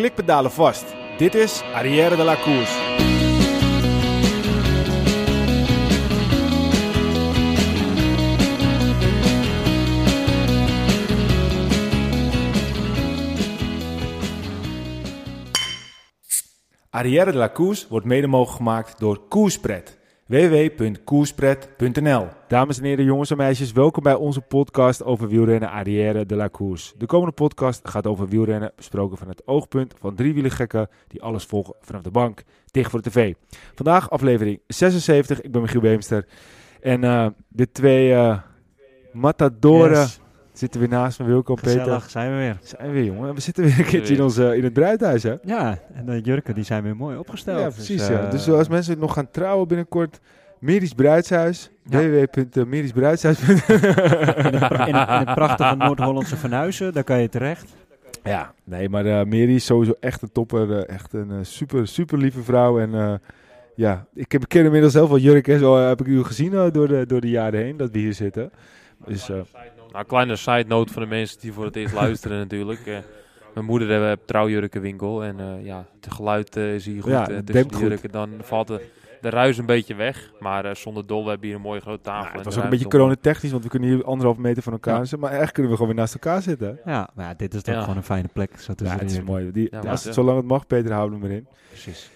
klikpedalen vast. Dit is Arrière de la Course. Arrière de la Course wordt mede mogelijk gemaakt door Koerspret www.koerspret.nl Dames en heren, jongens en meisjes, welkom bij onze podcast over wielrennen Arrière de la Course. De komende podcast gaat over wielrennen, besproken van het oogpunt van driewielergekken die alles volgen vanaf de bank, tegen voor de tv. Vandaag aflevering 76, ik ben Michiel Beemster en uh, de twee uh, matadoren Yes. Zitten weer naast me, Wilco en Peter. Gezellig, zijn we weer. Zijn we weer, jongen. We zitten weer een keertje in, ons, uh, in het bruidhuis, hè? Ja, en de jurken die zijn weer mooi opgesteld. Ja, precies. Dus, ja. eh, dus als mensen nog gaan trouwen binnenkort, Merisch Bruidshuis, Ja. in, in, het, in het prachtige Noord-Hollandse Vernuizen, daar kan je terecht. ja, nee, maar eh Meri is sowieso echt een topper. eh, echt een eh, super, super lieve vrouw. En eh, ja, ik heb, ken inmiddels heel veel jurken. Zo eh, heb ik u gezien eh, door, de, door de jaren heen, dat we hier zitten. Dus eh, Nou, kleine side note voor de mensen die voor het eerst luisteren natuurlijk. Eh, mijn moeder heeft een trouwjurkenwinkel en eh, ja, het geluid eh, is hier goed. Ja, eh, het tussen de jurken, dan valt de, de ruis een beetje weg. Maar eh, zonder dol, we hebben hier een mooie grote tafel. nou, het was ook een beetje coronatechnisch, want we kunnen hier anderhalf meter van elkaar Ja. zitten. Maar eigenlijk kunnen we gewoon weer naast elkaar zitten. Ja, maar ja, dit is toch Ja. gewoon een fijne plek. Zo Ja, het is mooi. Die, als het, eh, zolang het mag, Peter, houden we hem erin. Precies.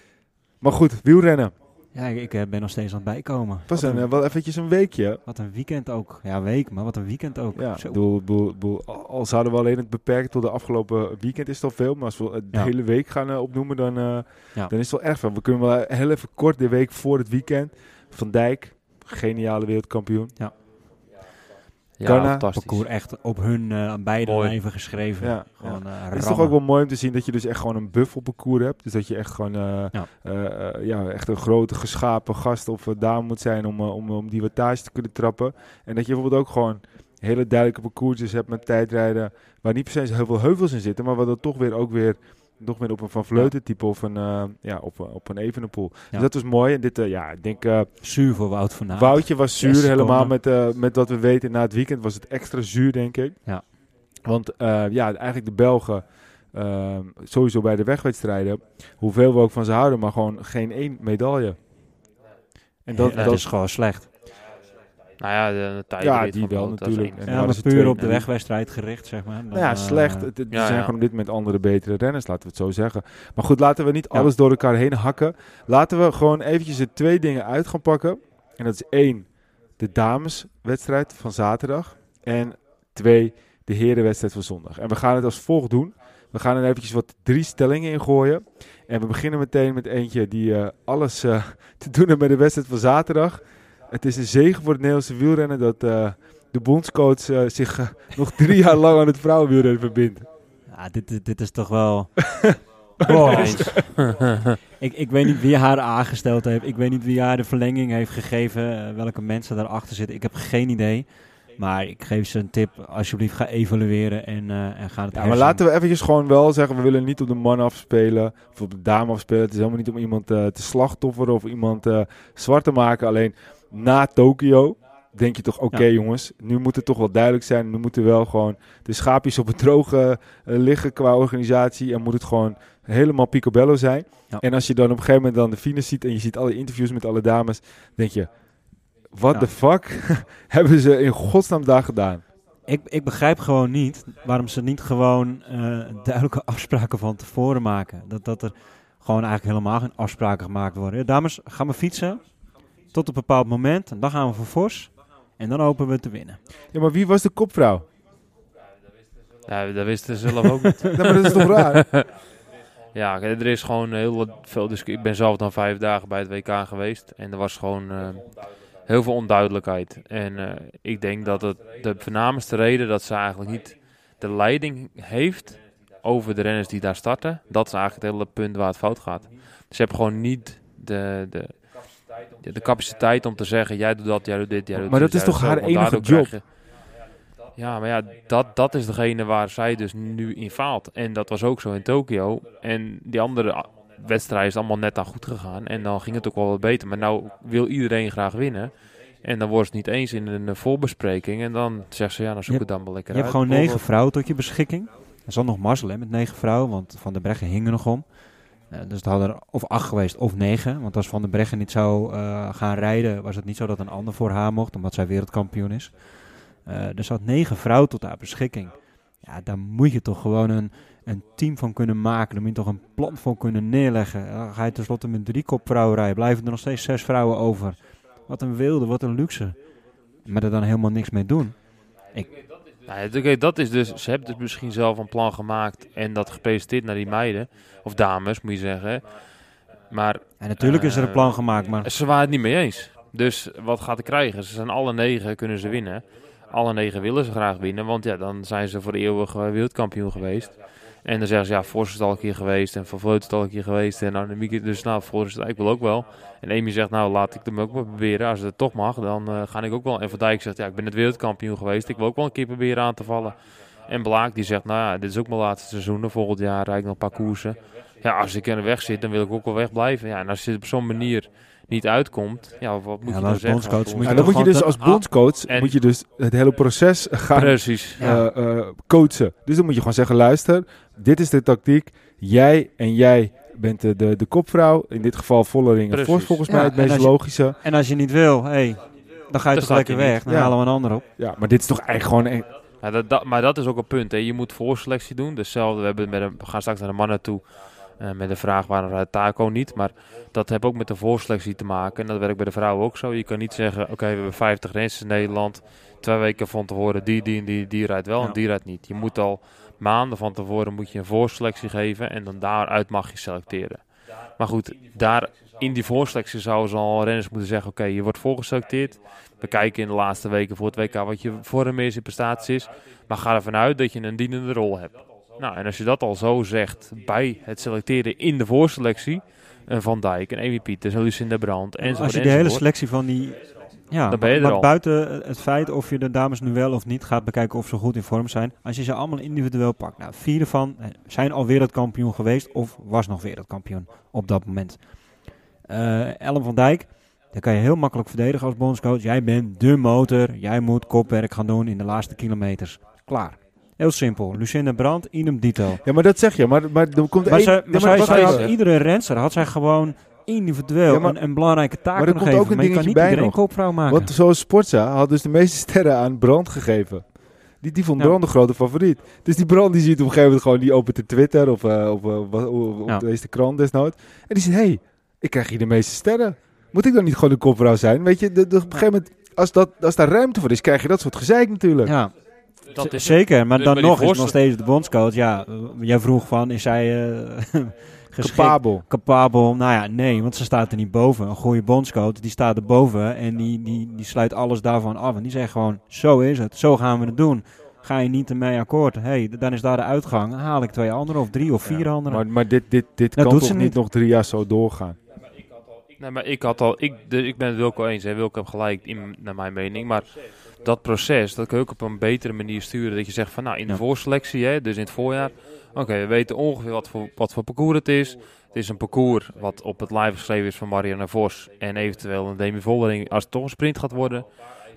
Maar goed, wielrennen. Ja, ik, ik, eh, ben nog steeds aan het bijkomen. Pas Wat een, een, eh, wel eventjes een weekje. wat een weekend ook. Ja, week, maar wat een weekend ook. Ja, al zouden we alleen het beperken tot de afgelopen weekend is het al veel. Maar als we de Ja. hele week gaan eh, opnoemen, dan, Ja. dan is het wel erg veel. We kunnen wel heel even kort de week voor het weekend. Van Dijk, geniale wereldkampioen. Ja, Fantastisch. Parcours echt op hun eh, aan beide Mooi. lijven geschreven. Ja, Gewoon, eh, Het is toch ook wel mooi om te zien dat je dus echt gewoon een buffelparcours hebt. Dus dat je echt gewoon eh, Ja. ja, echt een grote geschapen gast of uh, dame moet zijn om, om, om die wattage te kunnen trappen. En dat je bijvoorbeeld ook gewoon hele duidelijke parcoursjes hebt met tijdrijden. Waar niet per se heel veel heuvels in zitten, maar waar dat toch weer ook weer nog meer op een Van Vleuten type of een, eh, ja, op, een- op een Evenepoel. Ja. Dus dat was mooi. En dit, eh, ja, ik denk, eh, Zuur voor Wout van Aert. Woutje was zuur helemaal met, eh, met wat we weten. Na het weekend was het extra zuur, denk ik. Ja. Want eh, ja, eigenlijk de Belgen, sowieso bij de wegwedstrijden, hoeveel we ook van ze houden, maar gewoon geen één medaille. En dat, Ja, dat, is gewoon slecht. Nou ja, de, de Ja, die van wel natuurlijk. En Ja, maar puur twee- op de wegwedstrijd gericht, zeg maar. nou ja, slecht. eh, het ja, zijn ja. gewoon op dit moment andere, betere renners, laten we het zo zeggen. Maar goed, laten we niet Ja. alles door elkaar heen hakken. Laten we gewoon eventjes de twee dingen uit gaan pakken. En dat is één, de dameswedstrijd van zaterdag. En twee, de herenwedstrijd van zondag. En we gaan het als volgt doen. We gaan er eventjes wat drie stellingen in gooien. En we beginnen meteen met eentje die eh, alles eh, te doen heeft met de wedstrijd van zaterdag. Het is een zegen voor het Nederlandse wielrennen dat eh, de bondscoach eh, zich eh, nog drie jaar lang aan het vrouwenwielrennen verbindt. Ja, dit, dit, is toch wel... Wow. Ik, ik weet niet wie haar aangesteld heeft. Ik weet niet wie haar de verlenging heeft gegeven. welke mensen daarachter zitten. Ik heb geen idee. Maar ik geef ze een tip. Alsjeblieft, ga evalueren en, eh, en ga het Ja, maar laten we eventjes gewoon wel zeggen, we willen niet op de man afspelen of op de dame afspelen. Het is helemaal niet om iemand eh, te slachtofferen of iemand eh, zwart te maken. Alleen na Tokio denk je toch, oké Ja. jongens, nu moet het toch wel duidelijk zijn. Nu moeten wel gewoon de schaapjes op het droge liggen qua organisatie. En moet het gewoon helemaal picobello zijn. Ja. En als je dan op een gegeven moment dan de finish ziet en je ziet alle interviews met alle dames, denk je, what Ja. the fuck hebben ze in godsnaam daar gedaan? Ik, ik begrijp gewoon niet waarom ze niet gewoon eh, duidelijke afspraken van tevoren maken. Dat, dat er gewoon eigenlijk helemaal geen afspraken gemaakt worden. Ja, dames, ga maar fietsen. Tot een bepaald moment. En dan gaan we voor Fors. En dan hopen we te winnen. Ja, maar wie was de kopvrouw? Ja, dat wisten ze zelf ook niet. Nou, maar dat is toch raar? Ja, er is gewoon heel wat- veel discussie. Ik ben zelf dan vijf dagen bij het WK geweest. En er was gewoon eh, heel veel onduidelijkheid. En eh, ik denk dat het de voornaamste reden dat ze eigenlijk niet de leiding heeft over de renners die daar starten. Dat is eigenlijk het hele punt waar het fout gaat. Ze hebben gewoon niet de, de, de, capaciteit om te zeggen: jij doet dat, jij doet dit, jij doet Maar dit, dat is toch haar enige job? je- ja, maar ja, dat, dat is degene waar zij dus nu in faalt. En dat was ook zo in Tokio. En die andere wedstrijden is allemaal net aan goed gegaan. En dan ging het ook wel wat beter. Maar nou wil iedereen graag winnen. En dan wordt het niet eens in een voorbespreking. En dan zegt ze, ja, dan zoek Je het dan wel lekker Je hebt gewoon negen vrouwen tot je beschikking. Er zat nog mazzel hè, met negen vrouwen, want Van der Breggen hing er nog om. Eh, dus het hadden er of acht geweest of negen. Want als Van der Breggen niet zou eh, gaan rijden, was het niet zo dat een ander voor haar mocht, omdat zij wereldkampioen is. Eh, er zat negen vrouwen tot haar beschikking. Ja, daar moet je toch gewoon een, een team van kunnen maken. Daar moet je toch een plan voor kunnen neerleggen. Dan ga je tenslotte met drie kopvrouwen rijden. Blijven er nog steeds zes vrouwen over. Wat een wilde, wat een luxe. Maar er dan helemaal niks mee doen. Nou oké, dat is dus, ze hebben dus misschien zelf een plan gemaakt en dat gepresenteerd naar die meiden, of dames moet je zeggen. Maar En natuurlijk is er een Eh, plan gemaakt, maar ze waren het niet mee eens. Dus wat gaat er krijgen? Ze zijn alle negen, kunnen ze winnen. Alle negen willen ze graag winnen, want ja, dan zijn ze voor de eeuwig wereldkampioen geweest. En dan zeggen ze, ja, Vos is al een keer geweest en Van Vleut is al een keer geweest. En Annemiek, dus nou, het ik wil ook wel. En Amy zegt, nou, laat ik hem ook maar proberen. Als het toch mag, dan eh, ga ik ook wel. En Van Dijk zegt, ja, ik ben het wereldkampioen geweest. Ik wil ook wel een keer proberen aan te vallen. En Blaak die zegt, nou ja, dit is ook mijn laatste seizoen. Volgend jaar rijd ik nog een paar koersen. Ja, als ik er weg zit, dan wil ik ook wel wegblijven. Ja, en als je op zo'n manier niet uitkomt, ja, wat moet Ja, je dan als zeggen? bondscoach moet je dan moet je dus als bondscoach en- moet je dus het hele proces gaan Precies. Ja. eh, eh, coachen. Dus dan moet je gewoon zeggen, luister, dit is de tactiek. Jij en jij bent de, de, de kopvrouw. In dit geval Vollering en Precies. Vos volgens Ja, mij het meest je- logische. En als je niet wil, hey, dan ga je Dan toch lekker je weg. Dan Ja. halen we een ander op. Ja, maar dit is toch eigenlijk gewoon... een- Ja, dat, dat- maar dat is ook een punt. Hè. Je moet voorselectie doen. Dus stel, we, hebben met een, we gaan straks naar de mannen toe eh, met de vraag waarom rijdt Taco niet. Maar dat heeft ook met de voorselectie te maken. En dat werkt bij de vrouwen ook zo. Je kan niet zeggen, oké, we hebben 50 races in Nederland. Twee weken van tevoren, die, die en die, die rijdt wel Ja. en die rijdt niet. Je moet al maanden van tevoren moet je een voorselectie geven. En dan daaruit mag je selecteren. Maar goed, daar in die voorselectie zouden ze al renners moeten zeggen, oké, je wordt voorgeselecteerd. We kijken in de laatste weken voor het WK wat je vorm is, je prestaties is. Maar ga ervan uit dat je een dienende rol hebt. Nou, en als je dat al zo zegt bij het selecteren in de voorselectie. Een Van Dijk, een Amy Pieters, een Lucinda Brandt enzovoort. Als je de hele selectie van die... Ja, Dan ben je er maar al. buiten het feit of je de dames nu wel of niet gaat bekijken of ze goed in vorm zijn. Als je ze allemaal individueel pakt. Nou, vier ervan eh, zijn al wereldkampioen geweest of was nog wereldkampioen op dat moment. Eh Ellen van Dijk, daar kan je heel makkelijk verdedigen als bondscoach. Jij bent de motor, jij moet kopwerk gaan doen in de laatste kilometers. Klaar. Heel simpel. Lucinda Brandt, idem dito. Ja, maar dat zeg je. Maar, maar er komt Maar, één... zij, Ja, maar maar zij, wacht zij even. had iedere renster had zij gewoon individueel Ja, maar- een, een belangrijke taak maar er komt geven. ook een maar je kan dingetje niet bij iedereen kopvrouw maken. Want zoals Sportza had dus de meeste sterren aan Brand gegeven. Die, die vond Ja. Brand de grote favoriet. Dus die Brand die ziet op een gegeven moment gewoon, die opent de Twitter of op, op Ja. deze krant desnoods. En die zegt, hé, hey, ik krijg hier de meeste sterren. Moet ik dan niet gewoon de kopvrouw zijn? Weet je, de, de- op een gegeven moment, als, dat, als daar ruimte voor is, krijg je dat soort gezeik natuurlijk. ja, Dat is zeker. Maar Dus dan nog is nog steeds de bondscoach. Ja, jij vroeg van, is zij eh geschikt, Capabel. capabel? Nou ja, nee, want ze staat er niet boven. Een goede bondscoach, die staat er boven en die, die, die sluit alles daarvan af. En die zegt gewoon, zo is het, zo gaan we het doen. Ga je niet ermee akkoord? hey, dan is daar de uitgang. Dan haal ik twee anderen of drie of vier anderen. Maar, maar dit, dit, dit kan toch niet. nog drie jaar zo doorgaan? Nee, maar ik had al, ik, de, ik ben het Wilco eens. Hè. Wilco heeft gelijk, in, naar mijn mening. Maar dat proces, dat kun je ook op een betere manier sturen. Dat je zegt van, nou, in de voorselectie, hè, dus in het voorjaar. Oké, we weten ongeveer wat voor, wat voor parcours het is. Het is een parcours wat op het live geschreven is van Marianne Vos. En eventueel een Demi Vollering als het toch een sprint gaat worden.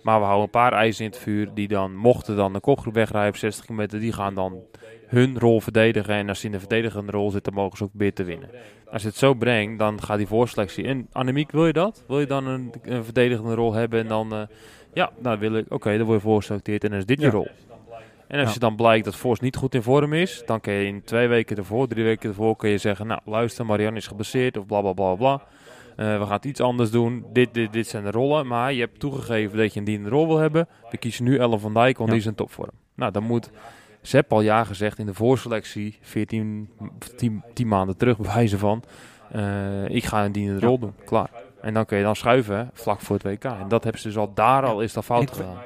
Maar we houden een paar eisen in het vuur die dan, mochten dan de kopgroep wegrijden op 60 kilometer, die gaan dan hun rol verdedigen. En als ze in de verdedigende rol zitten, mogen ze ook weer te winnen. Als je het zo brengt, dan gaat die voorselectie. En Annemiek, wil je dat? Wil je dan een, een verdedigende rol hebben en dan... eh, ja, nou wil ik... Oké, dan word je voorgeselecteerd en dan is dit je rol. En als je dan blijkt dat Vos niet goed in vorm is, dan kun je in twee weken ervoor, drie weken ervoor, kun je zeggen, nou luister, Marianne is geblesseerd of bla bla bla bla. Eh, we gaan het iets anders doen. Dit, dit, dit zijn de rollen. Maar je hebt toegegeven dat je een dienende rol wil hebben. We kiezen nu Ellen van Dijk, want Ja. die is in topvorm. Nou, dan moet... Ze hebben al ja gezegd in de voorselectie, 14, 10, 10 maanden terug, bewijzen van. eh, ik ga een dienende Ja. rol doen. Klaar. En dan kun je dan schuiven vlak voor het WK. En dat hebben ze dus al daar al is dat fout Ik- gedaan.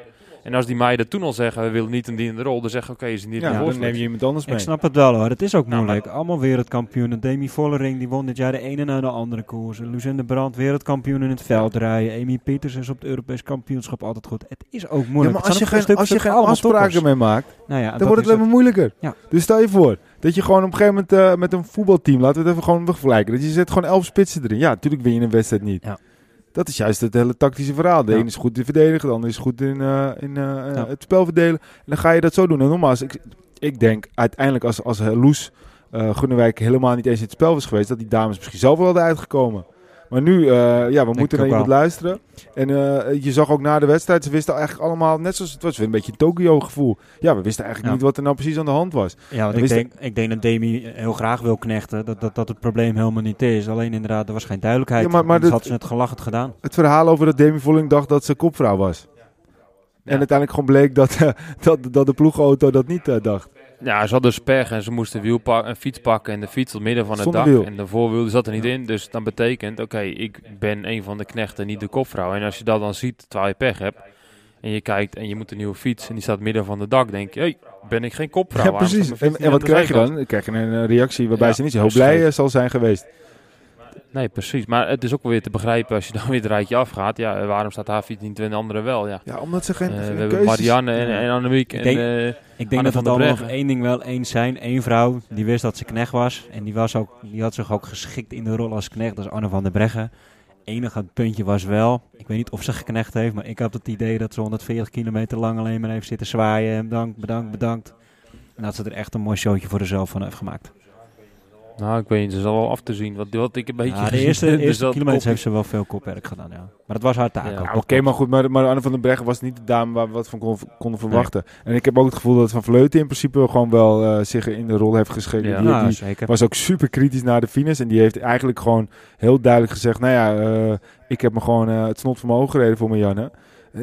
En als die meiden toen al zeggen, we willen niet een dienende rol, dan zeggen oké, is het niet Ja, dan neem je iemand anders mee. Ik snap het wel hoor, het is ook Nou, moeilijk. Allemaal wereldkampioenen. Demi Vollering die won dit jaar de ene na de andere koers. Lucinda Brandt wereldkampioen in het veldrijden. Amy Pieters is op het Europees kampioenschap altijd goed. Het is ook moeilijk. Ja, maar als je geen, als je geen afspraken toppers. mee maakt, Nou ja, dan wordt het alleen maar moeilijker. Ja. Dus stel je voor dat je gewoon op een gegeven moment eh, met een voetbalteam, laten we het even gewoon vergelijken, dat je zet gewoon elf spitsen erin. Ja, natuurlijk win je een wedstrijd niet. Ja. Dat is juist het hele tactische verhaal. De Ja. ene is goed in verdedigen, de ander is goed in, eh, in eh, Ja. het spel verdelen. En dan ga je dat zo doen. En nogmaals, ik, ik denk uiteindelijk als, als Loes uh, Groenewijk helemaal niet eens in het spel was geweest, dat die dames misschien zelf wel hadden uitgekomen. Maar nu, uh, ja, we moeten naar iemand luisteren. En uh, je zag ook na de wedstrijd, ze wisten eigenlijk allemaal, net zoals het was, weer een beetje Tokio gevoel. Ja, we wisten eigenlijk niet wat er nou precies aan de hand was. Ja, want ik denk, ik denk dat Demi heel graag wil knechten, dat, dat dat het probleem helemaal niet is. Alleen inderdaad, er was geen duidelijkheid. Ja, maar, maar had ze het gelachend gedaan. Het verhaal over dat Demi Volling dacht dat ze kopvrouw was. En uiteindelijk gewoon bleek dat, dat, dat de ploegauto dat niet uh, dacht. Ja, ze hadden dus pech en ze moesten wiel een fiets pakken en de fiets op midden van het dak. En de voorwiel zat er niet in. Dus dan betekent, oké, ik ben een van de knechten, niet de kopvrouw. En als je dat dan ziet, terwijl je pech hebt, en je kijkt en je moet een nieuwe fiets en die staat midden van de dak, denk je, hey, ben ik geen kopvrouw? Ja, precies. En, en wat krijg je dan? Dan krijg je een reactie waarbij ze niet zo heel blij zal zijn geweest. Nee, precies. Maar het is ook wel weer te begrijpen als je dan weer het rijtje afgaat. Ja, waarom staat fiets niet en de andere wel? Ja, ja omdat ze geen, uh, We hebben Marianne en, en Annemiek ik denk, en uh, Ik denk dat we allemaal nog één ding wel eens zijn. Eén vrouw die wist dat ze knecht was. En die, was ook, die had zich ook geschikt in de rol als knecht. Dat is Anne van der Breggen. enige puntje was wel, ik weet niet of ze geknecht heeft, maar ik had het idee dat ze 140 kilometer lang alleen maar heeft zitten zwaaien. En bedankt, bedankt, bedankt. En dat ze er echt een mooi showtje voor zichzelf van heeft gemaakt. Nou, ik weet niet, ze zal wel af te zien. Wat, wat ik een beetje ja, de eerste, de eerste kilometers heeft ze wel veel kopwerk gedaan, ja. Maar dat was haar taak ja, Oké, maar goed, maar, maar Anne van den Breggen was niet de dame waar we wat van konden verwachten. En ik heb ook het gevoel dat Van Vleuten in principe gewoon wel uh, zich in de rol heeft geschreven. Ja, die, nou, die zeker. was ook super kritisch naar de finish. En die heeft eigenlijk gewoon heel duidelijk gezegd, nou ja, uh, ik heb me gewoon uh, het snot van mijn ogen gereden voor Marianne.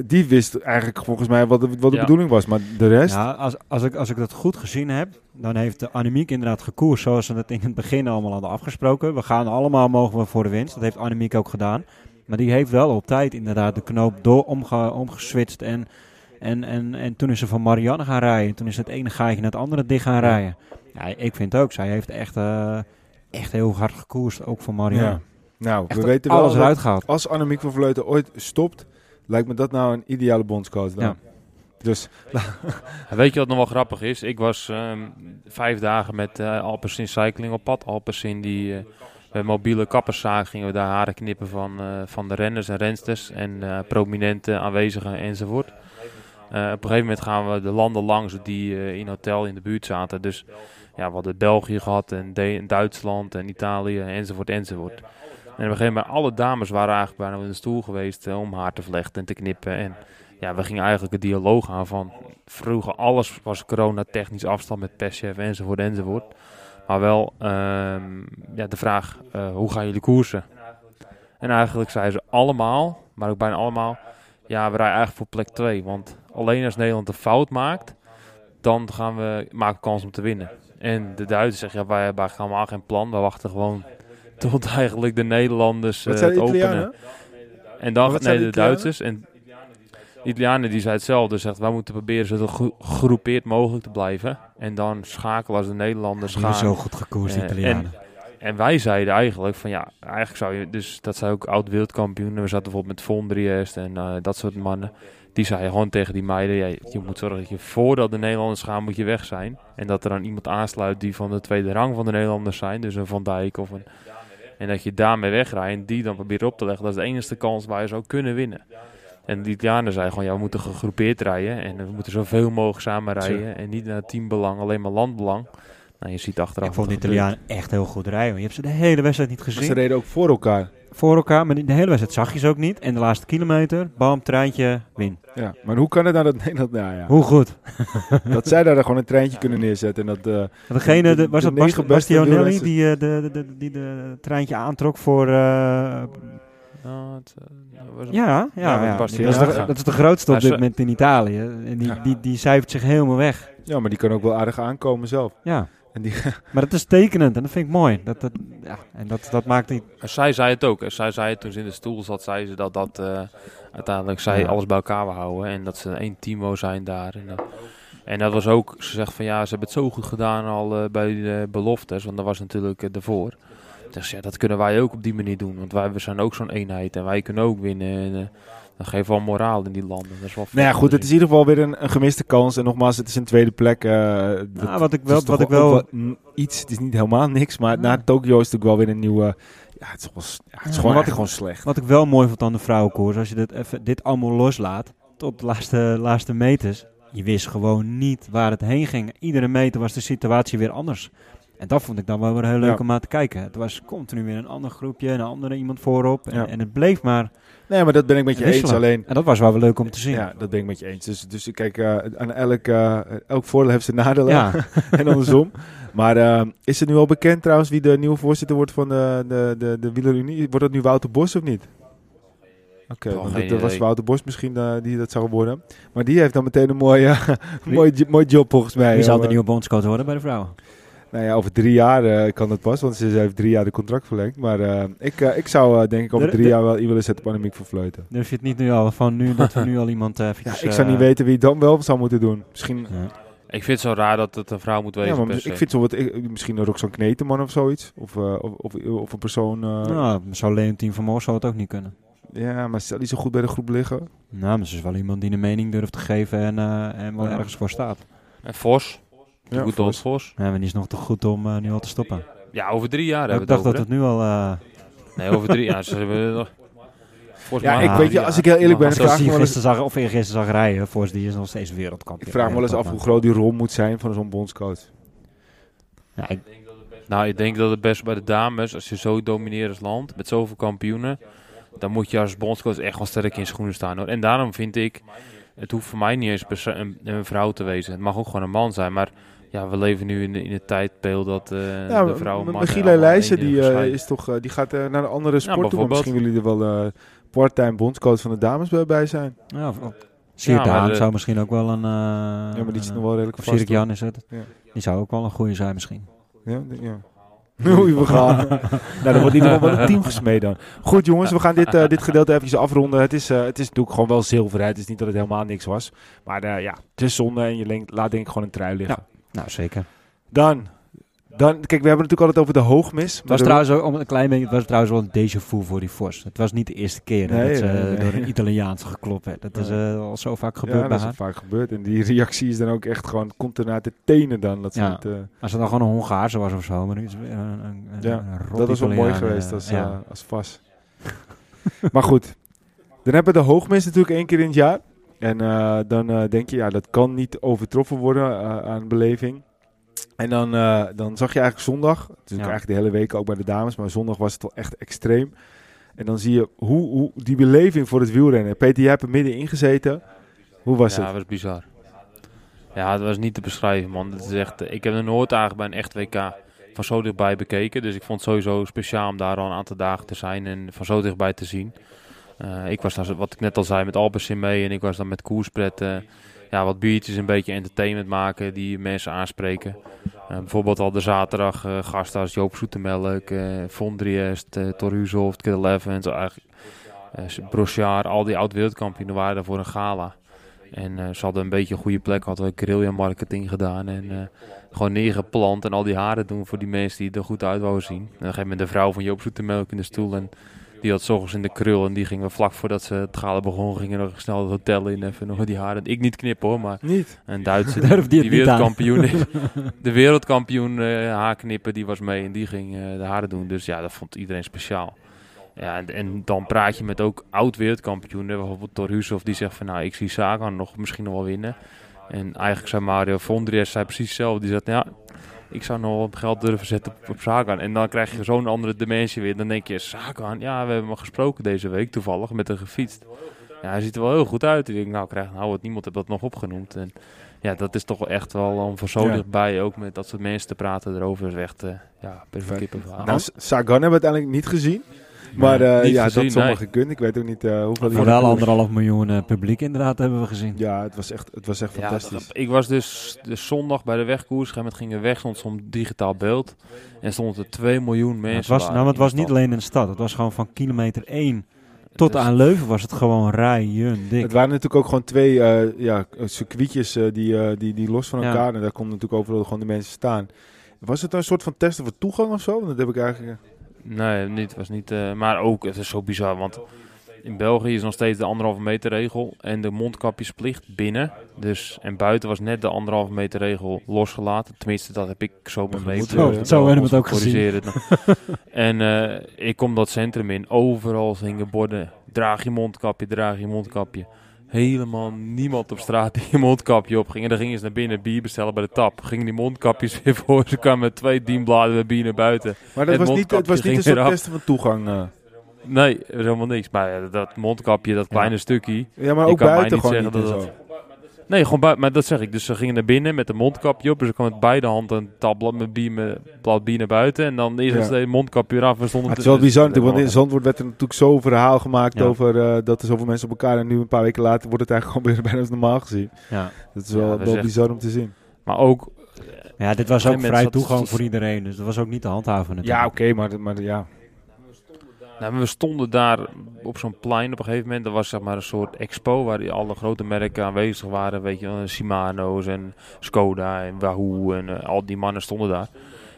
Die wist eigenlijk volgens mij wat de, wat de bedoeling was. Maar de rest... Ja, als, als, ik, als ik dat goed gezien heb, dan heeft de Annemiek inderdaad gekoerst zoals ze het in het begin allemaal hadden afgesproken. We gaan allemaal mogen we voor de winst. Dat heeft Annemiek ook gedaan. Maar die heeft wel op tijd inderdaad de knoop door omge, omgeswitcht. En, en, en, en toen is ze van Marianne gaan rijden. Toen is het ene gaatje naar het andere dicht gaan rijden. Ja, ik vind ook, zij heeft echt, uh, echt heel hard gekoerst, ook voor Marianne. Ja. Nou, we weten wel alles eruit gehaald. Als Annemiek van Vleuten ooit stopt, lijkt me dat nou een ideale bondscoach dan. Ja. Dus. Weet je wat nog wel grappig is? Ik was um, vijf dagen met uh, Alpecin Cycling op pad. Alpecin die... Uh, met mobiele kapperszaak gingen we daar haren knippen van, uh, van de renners en rensters en prominente aanwezigen enzovoort. op een gegeven moment gaan we de landen langs die in hotel in de buurt zaten. Dus ja, we hadden België gehad en, en Duitsland en Italië enzovoort enzovoort. En op een gegeven moment, alle dames waren eigenlijk bijna in de stoel geweest uh, om haar te vlechten en te knippen. En ja, we gingen eigenlijk een dialoog aan van vroeger alles was corona-technisch afstand met perschef enzovoort enzovoort. Maar wel um, ja, de vraag, uh, hoe gaan jullie koersen? En eigenlijk zeiden ze allemaal, maar ook bijna allemaal, ja, we rijden eigenlijk voor plek 2. Want alleen als Nederland een fout maakt, dan gaan we maken kans om te winnen. En de Duitsers zeggen, ja, wij hebben helemaal geen plan. We wachten gewoon tot eigenlijk de Nederlanders uh, het openen. En dan nee, de, de Duitsers. En de Italianen die zei hetzelfde. Zegt wij moeten proberen zo gegroepeerd mogelijk te blijven. En dan schakelen als de Nederlanders gaan. zo goed gekoerst, uh, Italianen. En, en, wij zeiden eigenlijk van ja, eigenlijk zou je, dus dat zijn ook oud wereldkampioenen. We zaten bijvoorbeeld met Vondriest en uh, dat soort mannen. Die zeiden gewoon tegen die meiden, ja, je moet zorgen dat je voordat de Nederlanders gaan, moet je weg zijn. En dat er dan iemand aansluit die van de tweede rang van de Nederlanders zijn. Dus een Van Dijk of een en dat je daarmee wegrijdt en die dan probeert op te leggen. Dat is de enige kans waar je zou kunnen winnen. En de Italianen zeiden gewoon, ja, we moeten gegroepeerd rijden. En we moeten zoveel mogelijk samen rijden. En niet naar teambelang, alleen maar landbelang. Nou, je ziet achteraf. Ik vond de Italianen echt heel goed rijden. Je hebt ze de hele wedstrijd niet gezien. ze reden ook voor elkaar. Voor elkaar, maar de hele wedstrijd zag je ze ook niet. En de laatste kilometer, bam, treintje, win. Ja, maar hoe kan het nou dat Nederland... Nou ja. Hoe goed? dat zij daar gewoon een treintje kunnen neerzetten. En dat, uh, Degene, de, was dat Bast Bastionelli die, uh, de, de, die de treintje aantrok voor... Uh, nou, het, uh, ja, ja, ja. Dat, is de, dat is de grootste op dit moment in Italië. En die, ja. die, die cijfert zich helemaal weg. Ja, maar die kan ook wel aardig aankomen zelf. Ja. En die maar dat is tekenend en dat vind ik mooi. Dat, dat, ja, en dat, dat maakt niet... Zij zei het ook. Zij zei het toen ze in de stoel zat, zei ze dat, dat uh, uiteindelijk zij ja. alles bij elkaar wil houden. En dat ze één team wil zijn daar. En dat, en dat was ook, ze zegt van ja, ze hebben het zo goed gedaan al uh, bij de beloftes. Want dat was natuurlijk uh, ervoor. Dus ja, dat kunnen wij ook op die manier doen. Want wij we zijn ook zo'n eenheid en wij kunnen ook winnen. En, dat geeft wel moraal in die landen. Dat is wel nou ja, goed, het is in ieder geval weer een, een gemiste kans. En nogmaals, het is een tweede plek. Uh, nou, wat ik wel, wat ik wel, wel iets, het is niet helemaal niks, maar ja. na Tokio is het ook wel weer een nieuwe. Ja, het is, wel, ja, het is ja, gewoon, wat ik, gewoon slecht. Wat ik wel mooi vond aan de vrouwenkoers, als je dit, even, dit allemaal loslaat tot de laatste, laatste meters, je wist gewoon niet waar het heen ging. Iedere meter was de situatie weer anders. En dat vond ik dan wel weer heel leuk Ja. om aan te kijken. Het was continu weer een ander groepje, een andere iemand voorop. En, Ja. en het bleef maar. Nee, maar dat ben ik met je eens. Alleen, En dat was wel weer leuk om te zien. ja, dat ben ik met je eens. Dus, dus kijk, eh, aan elk, eh, elk voordeel heeft zijn nadelen. Ja. en andersom. Maar eh, is het nu al bekend trouwens wie de nieuwe voorzitter wordt van de, de, de, de Wielerunie? Wordt dat nu Wouter Bos of niet? Oké, dat, was. Wouter Bos misschien die dat zou worden. Maar die heeft dan meteen een mooie, Wie- mooi, jo- mooi job volgens mij. Wie zal de nieuwe bondscoach worden bij de vrouwen? Nou ja, over drie jaar eh, kan dat pas, want ze heeft drie jaar de contract verlengd. Maar eh, ik, eh, ik zou eh, denk ik over drie de- jaar wel willen zetten op Annemiek van Vleuten. Durf je het niet nu al van nu dat we nu al iemand eh Ja, eventjes, ik zou niet weten wie het dan wel zou moeten doen. Misschien, ja. Ik vind het zo raar dat het een vrouw moet wezen. ja, maar ik vind zo wat, ik- misschien een Roxanne Kneteman of zoiets. Of, eh, of, of, of een persoon. eh, Nou, zou Leontien van Moor zou het ook niet kunnen. Ja, maar stel die zo goed bij de groep liggen. Nou, maar ze is wel iemand die een mening durft te geven en, eh, en wel Ja. ergens voor staat. En Vos. Ja, goed als Vos. Ja, is nog te goed om eh, nu al te stoppen. Ja, over drie jaar ik hebben we dacht het dat het nu al... eh? Nee, over drie jaar. Ze hebben nog... Ja, ik weet je, als ik heel eerlijk ben, als vraag ik ik me die wel eens, gisteren zag, of eergisteren zag rijden, voor die is nog steeds wereldkampioen. ik vraag me wel eens af hoe groot die rol moet zijn van zo'n bondscoach. Ja, ik, Nou, ik denk dat het best bij de dames, als je zo domineert als land, met zoveel kampioenen, dan moet je als bondscoach echt wel sterk in schoenen staan. Hoor. En daarom vind ik, het hoeft voor mij niet eens een, een vrouw te wezen. Het mag ook gewoon een man zijn, maar ja, we leven nu in, de- in het tijdbeeld dat eh Ja, de vrouw en man Michiel Leijzen, die, eh, is toch, eh, die gaat eh, naar een andere sport toe. Maar bijvoorbeeld. misschien willen jullie er wel eh part-time bondscoach van de dames bij, zijn. ja, Siert Ja, de- zou misschien ook wel een... eh Ja, maar die zit nog wel redelijk Of vast. Sirik Jan is het. Ja. Die zou ook wel een goede zijn misschien. Ja, ja. Oei, we gaan. nou, dan wordt in ieder geval wel een team gesmeed dan. Goed jongens, we gaan dit, eh, dit gedeelte even afronden. Het is, eh, het is natuurlijk gewoon wel zilver. Hè. Het is niet dat het helemaal niks was. Maar eh, ja, het is zonde en je laat denk ik gewoon een trui liggen. Nou, zeker. Dan, dan, kijk, we hebben het natuurlijk altijd over de hoogmis. Het was, trouwens ook, om een klein beetje, het was trouwens wel een déjà vu voor die Vos. Het was niet de eerste keer Nee, dat ze nee, nee. door een Italiaans geklopt werd. Dat is Ja. eh, al zo vaak ja, gebeurd bij dat is vaak gebeurd. En die reactie is dan ook echt gewoon, komt er naar de tenen dan. Dat, ze Ja. het, eh, Als het dan gewoon een Hongaarse was of zo. Maar nu is een, een, een, Ja, een dat was wel mooi geweest eh, als, ja. eh, als vas. maar goed, dan hebben we de hoogmis natuurlijk één keer in het jaar. En eh, dan eh, denk je, ja, dat kan niet overtroffen worden eh, aan beleving. En dan, eh, dan zag je eigenlijk zondag, natuurlijk Ja. eigenlijk de hele week ook bij de dames, maar zondag was het wel echt extreem. En dan zie je hoe, hoe die beleving voor het wielrennen. Peter, jij hebt er middenin gezeten. Hoe was ja, het? dat was bizar. Ja, het was niet te beschrijven, man. Het is echt, ik heb er nooit eigenlijk bij een echt WK van zo dichtbij bekeken. Dus ik vond het sowieso speciaal om daar al een aantal dagen te zijn en van zo dichtbij te zien. Eh, ik was daar, wat ik net al zei, met Alpecin mee en ik was dan met koerspret. ja, wat biertjes, een beetje entertainment maken die mensen aanspreken. Eh, bijvoorbeeld al de zaterdag eh, gasten als Joop Zoetemelk, Vondriest, eh Torhuzov, Kid eh Brochard, al die oud-wereldkampioenen waren daar voor een gala. En ze hadden een beetje een goede plek, hadden we guerrilla marketing gedaan en gewoon neergeplant en al die haren doen voor die mensen die er goed uit wouden zien. En een gegeven moment de vrouw van Joop Zoetemelk in de stoel en die had 's ochtends in de krul en die gingen we vlak voordat ze het gala begon, gingen nog snel het hotel in even nog die haren. Ik niet knippen hoor, maar Niet. een Duitse die, wereldkampioen is. De wereldkampioen eh haarknippen, die was mee en die ging eh, de haren doen. Dus ja, dat vond iedereen speciaal. Ja, en, en dan praat je met ook oud wereldkampioenen, bijvoorbeeld Torhusov, die zegt van nou, ik zie Sagan nog misschien nog wel winnen. En eigenlijk zei Mario Vondries zei precies hetzelfde. Die zegt, ja, ik zou nog wat geld durven zetten op, op Sagan. En dan krijg je zo'n andere dimensie weer. Dan denk je, Sagan, ja, we hebben hem gesproken deze week toevallig met hem gefietst. Ja, hij ziet er wel heel goed uit. Ik denk, nou, krijg, nou wat niemand heeft dat nog opgenoemd. En ja, dat is toch echt wel om van zo Ja. dichtbij ook met dat soort mensen te praten erover. is echt, eh ja, per Fijn. kippenverhaal. Nou, Sagan hebben we uiteindelijk niet gezien. Maar eh, niet ja, gezien, dat zomaar nee. gekund. Ik weet ook niet eh, hoeveel... Voor wel anderhalf miljoen eh, publiek inderdaad hebben we gezien. Ja, het was echt, het was echt Ja, fantastisch. dat- ik was dus, dus zondag bij de wegkoers. Op een gegeven moment ging er weg, stond zo'n digitaal beeld. En stonden er 2 miljoen mensen. het was, nou, maar het was de niet stad. alleen in de stad. Het was gewoon van kilometer 1 tot Dus- aan Leuven was het gewoon rijen dik. Het waren natuurlijk ook gewoon twee eh, ja, circuitjes eh, die, eh, die, die los van Ja. elkaar. En daar konden natuurlijk overal gewoon de mensen staan. Was het een soort van testen voor toegang of zo? Want dat heb ik eigenlijk... Nee, niet, was niet. eh, maar ook, het is zo bizar, want in België is nog steeds de anderhalve meter regel en de mondkapjesplicht binnen. Dus, en buiten was net de anderhalve meter regel losgelaten. Tenminste, dat heb ik zo begrepen. ja. Zo hebben we het ook gezien. het en eh, ik kom dat centrum in. Overal hingen borden. Draag je mondkapje, draag je mondkapje. Helemaal niemand op straat die een mondkapje op ging. En dan gingen ze naar binnen bier bestellen bij de tap. Gingen die mondkapjes weer voor. Ze kwamen met twee dienbladen bier naar buiten. Maar dat Het was niet, het was niet een soort testen van toegang. eh. Nee, er helemaal niks. Maar ja, dat mondkapje, dat kleine stukje. Ja, maar ook kan mij buiten niet gewoon niet zeggen en dat zo. Nee, gewoon buiten. Maar dat zeg ik. Dus ze gingen naar binnen met een mondkapje op. Dus ze kwamen met beide handen een tabblad met bier, met bier naar buiten. En dan is Ja. het een mondkapje eraf. We stonden het is wel bizar natuurlijk, want in. Zandvoort werd er natuurlijk zo'n verhaal gemaakt Ja. over eh, dat er zoveel mensen op elkaar en nu een paar weken later wordt het eigenlijk gewoon weer bijna als normaal gezien. Ja. Dat is Ja, wel, wel echt- bizar om te zien. Maar ook, ja, dit was ook vrij toegang voor iedereen. Dus dat was ook niet te handhaven natuurlijk. Ja, oké, maar, maar ja. Nou, we stonden daar op zo'n plein op een gegeven moment. Er was zeg maar een soort expo waar alle grote merken aanwezig waren. Weet je Shimano's en Skoda en Wahoo en eh, al die mannen stonden daar.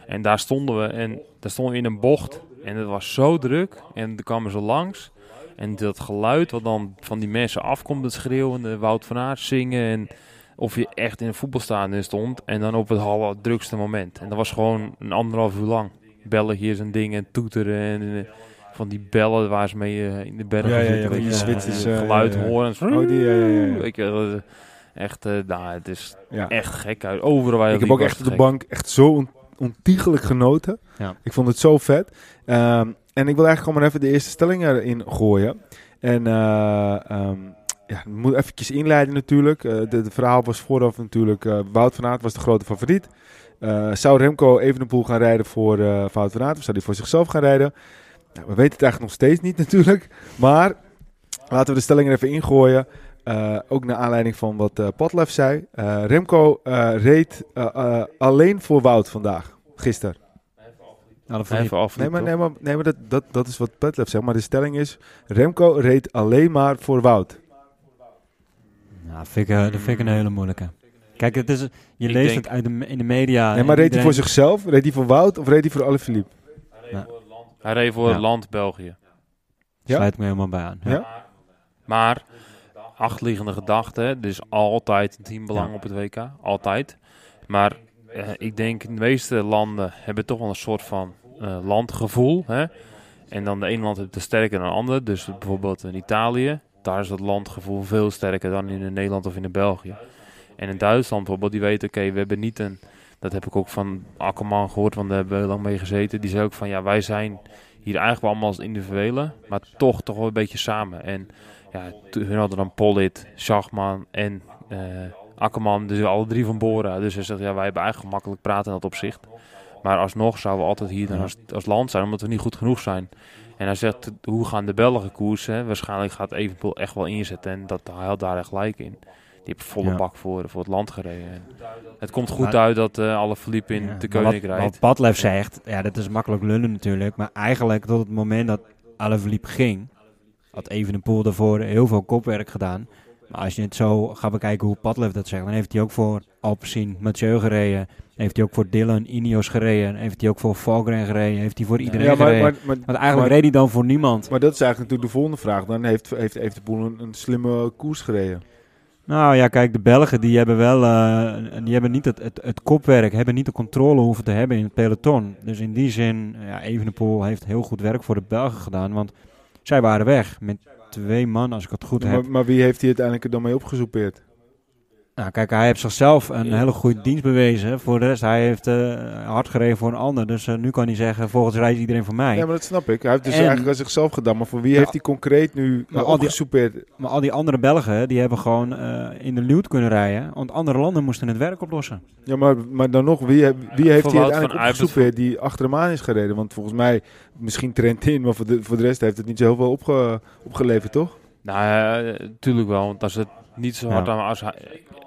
En daar stonden we en daar stonden we in een bocht. En het was zo druk en er kwamen ze langs. En dat geluid wat dan van die mensen afkomt, het schreeuwende Wout van Aert zingen. En of je echt in een voetbalstadion stond. En dan op het allerdrukste moment. En dat was gewoon een anderhalf uur lang. Belletjes en dingen en toeteren en... van die bellen waar ze mee eh, in de bergen Ja, ja, ja, zitten. weet die je, Zwitsers, eh, geluid ja, ja. horen. Oh, die, ja, ja, ja, ja. Weet je, wel, eh, echt, eh, nou, het is ja. echt gek uit. Overal waar je Ik heb ook echt op het de bank echt zo on- ontiegelijk genoten. Ja. Ik vond het zo vet. Ehm, en ik wil eigenlijk gewoon maar even de eerste stelling erin gooien. En eh ehm, ja, ik moet eventjes inleiden natuurlijk. Eh de, de verhaal was vooraf natuurlijk, eh, Wout van Aert was de grote favoriet. Eh, zou Remco Evenepoel gaan rijden voor eh Wout van Aert of zou hij voor zichzelf gaan rijden? Nou, we weten het eigenlijk nog steeds niet natuurlijk. Maar laten we de stelling er even ingooien. Eh, ook naar aanleiding van wat eh Padlef zei. Eh, Remco eh, reed alleen voor Wout vandaag, gisteren. Alle verliep. Even af. Nee, maar, nee, maar, nee, maar dat, dat, dat is wat Padlef zegt. Maar de stelling is, Remco reed alleen maar voor Wout. Nou, vind ik, dat vind ik een hele moeilijke. Kijk, het is, je Ik leest denk- het uit de, in de media. nee, maar reed hij voor zichzelf, reed hij voor Wout of reed hij voor Alaphilippe? Hij reed voor Ja. het land België. Ja? Sluit me helemaal bij aan. Ja. Ja? Maar, achterliggende gedachte, er is altijd een teambelang Ja. op het WK. Altijd. Maar eh, ik denk, de meeste landen hebben toch wel een soort van eh, landgevoel. Hè? En dan de ene land heeft het sterker dan de ander. Dus bijvoorbeeld in Italië, daar is het landgevoel veel sterker dan in Nederland of in België. En in Duitsland bijvoorbeeld, die weten, oké, we hebben niet een... Dat heb ik ook van Akkerman gehoord, want daar hebben we lang mee gezeten. Die zei ook van, ja, wij zijn hier eigenlijk wel allemaal als individuelen, maar toch, toch wel een beetje samen. En ja, toen- hadden dan Pollitt, Schachman en eh, Akkerman, dus alle drie van Bora. Dus hij zegt, ja, wij hebben eigenlijk makkelijk praten in dat opzicht. Maar alsnog zouden we altijd hier dan als, als land zijn, omdat we niet goed genoeg zijn. En hij zegt, hoe gaan de Belgen koersen? Waarschijnlijk gaat Evenpoel echt wel inzetten en dat, hij had daar echt gelijk in. Die heeft volle Ja. bak voor, voor het land gereden. En het komt goed Maar- uit dat eh, alle verliep in Ja, de Koning wat, rijdt. wat Padlef zegt, ja, dat is makkelijk lullen natuurlijk. Maar eigenlijk tot het moment dat Alaphilippe ging, had Evenepoel daarvoor heel veel kopwerk gedaan. Maar als je het zo gaat bekijken hoe Padlef dat zegt, dan heeft hij ook voor Alpecin Mathieu gereden. Heeft hij ook voor Dylan Ineos gereden. Heeft hij ook voor Volgren gereden. Heeft hij voor iedereen Ja, maar, gereden. maar, maar, Want eigenlijk maar- reed hij dan voor niemand. maar dat is eigenlijk natuurlijk de volgende vraag. Dan heeft, heeft, heeft de Boel een, een slimme koers gereden. Nou ja, kijk, de Belgen die hebben wel, eh, die hebben niet het, het, het kopwerk, hebben niet de controle hoeven te hebben in het peloton. Dus in die zin, ja, Evenepoel heeft heel goed werk voor de Belgen gedaan, want zij waren weg met twee man, als ik het goed heb. Maar, maar wie heeft hij uiteindelijk er dan mee opgesoepeerd? Nou, kijk, hij heeft zichzelf een hele goede dienst bewezen. Voor de rest, hij heeft eh, hard gereden voor een ander. Dus eh, nu kan hij zeggen, volgens reis iedereen voor mij. Ja, maar dat snap ik. Hij heeft dus En- eigenlijk aan zichzelf gedaan. Maar voor wie Ja. heeft hij concreet nu Maar uh, al die-? Maar al die andere Belgen, die hebben gewoon eh, in de luwt kunnen rijden. Want andere landen moesten het werk oplossen. Ja, maar, maar dan nog, wie, wie heeft hij uiteindelijk opgesoupeerd die achter hem aan is gereden? Want volgens mij, misschien Trentin, maar voor de, voor de rest heeft het niet zo heel veel opge, opgeleverd, toch? Nou, natuurlijk wel. Want als het niet zo hard Ja. aan... Als hij,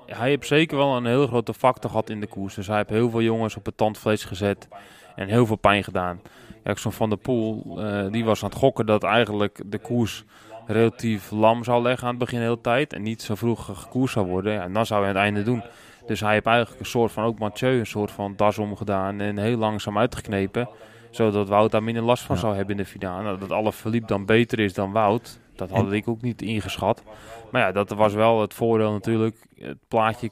hij heeft zeker wel een heel grote factor gehad in de koers. Dus hij heeft heel veel jongens op het tandvlees gezet. En heel veel pijn gedaan. Kijk, zo'n Van der Poel, eh, die was aan het gokken dat eigenlijk de koers relatief lam zou leggen aan het begin de hele tijd. En niet zo vroeg gekoers zou worden. Ja, en dan zou hij aan het einde doen. Dus hij heeft eigenlijk een soort van, ook Mathieu, een soort van das omgedaan. En heel langzaam uitgeknepen. Zodat Wout daar minder last van Ja. zou hebben in de finale. Nou, dat alle verliep dan beter is dan Wout. Dat had ik ook niet ingeschat. Maar ja, dat was wel het voordeel natuurlijk. Het plaatje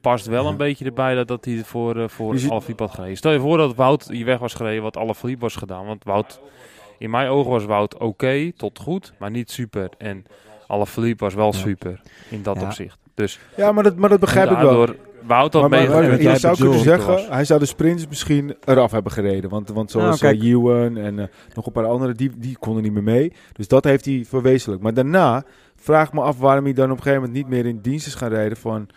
past wel een beetje erbij dat, dat hij het voor, uh, voor Je ziet- Alaphilippe had gereden. Stel je voor dat Wout hier weg was gereden wat Alaphilippe was gedaan. Want Wout, in mijn ogen was Wout oké tot goed, maar niet super. En Alaphilippe was wel Ja. super in dat Ja. opzicht. Dus Ja, maar dat, maar dat begrijp ik wel. Wout had mee. je zou kunnen zeggen, hij zou de sprints misschien eraf hebben gereden. Want, want zoals Nou, eh. Ewan en eh, nog een paar anderen, die, die konden niet meer mee. Dus dat heeft hij verwezenlijk. Maar daarna vraag me af waarom hij dan op een gegeven moment niet meer in dienst is gaan rijden van,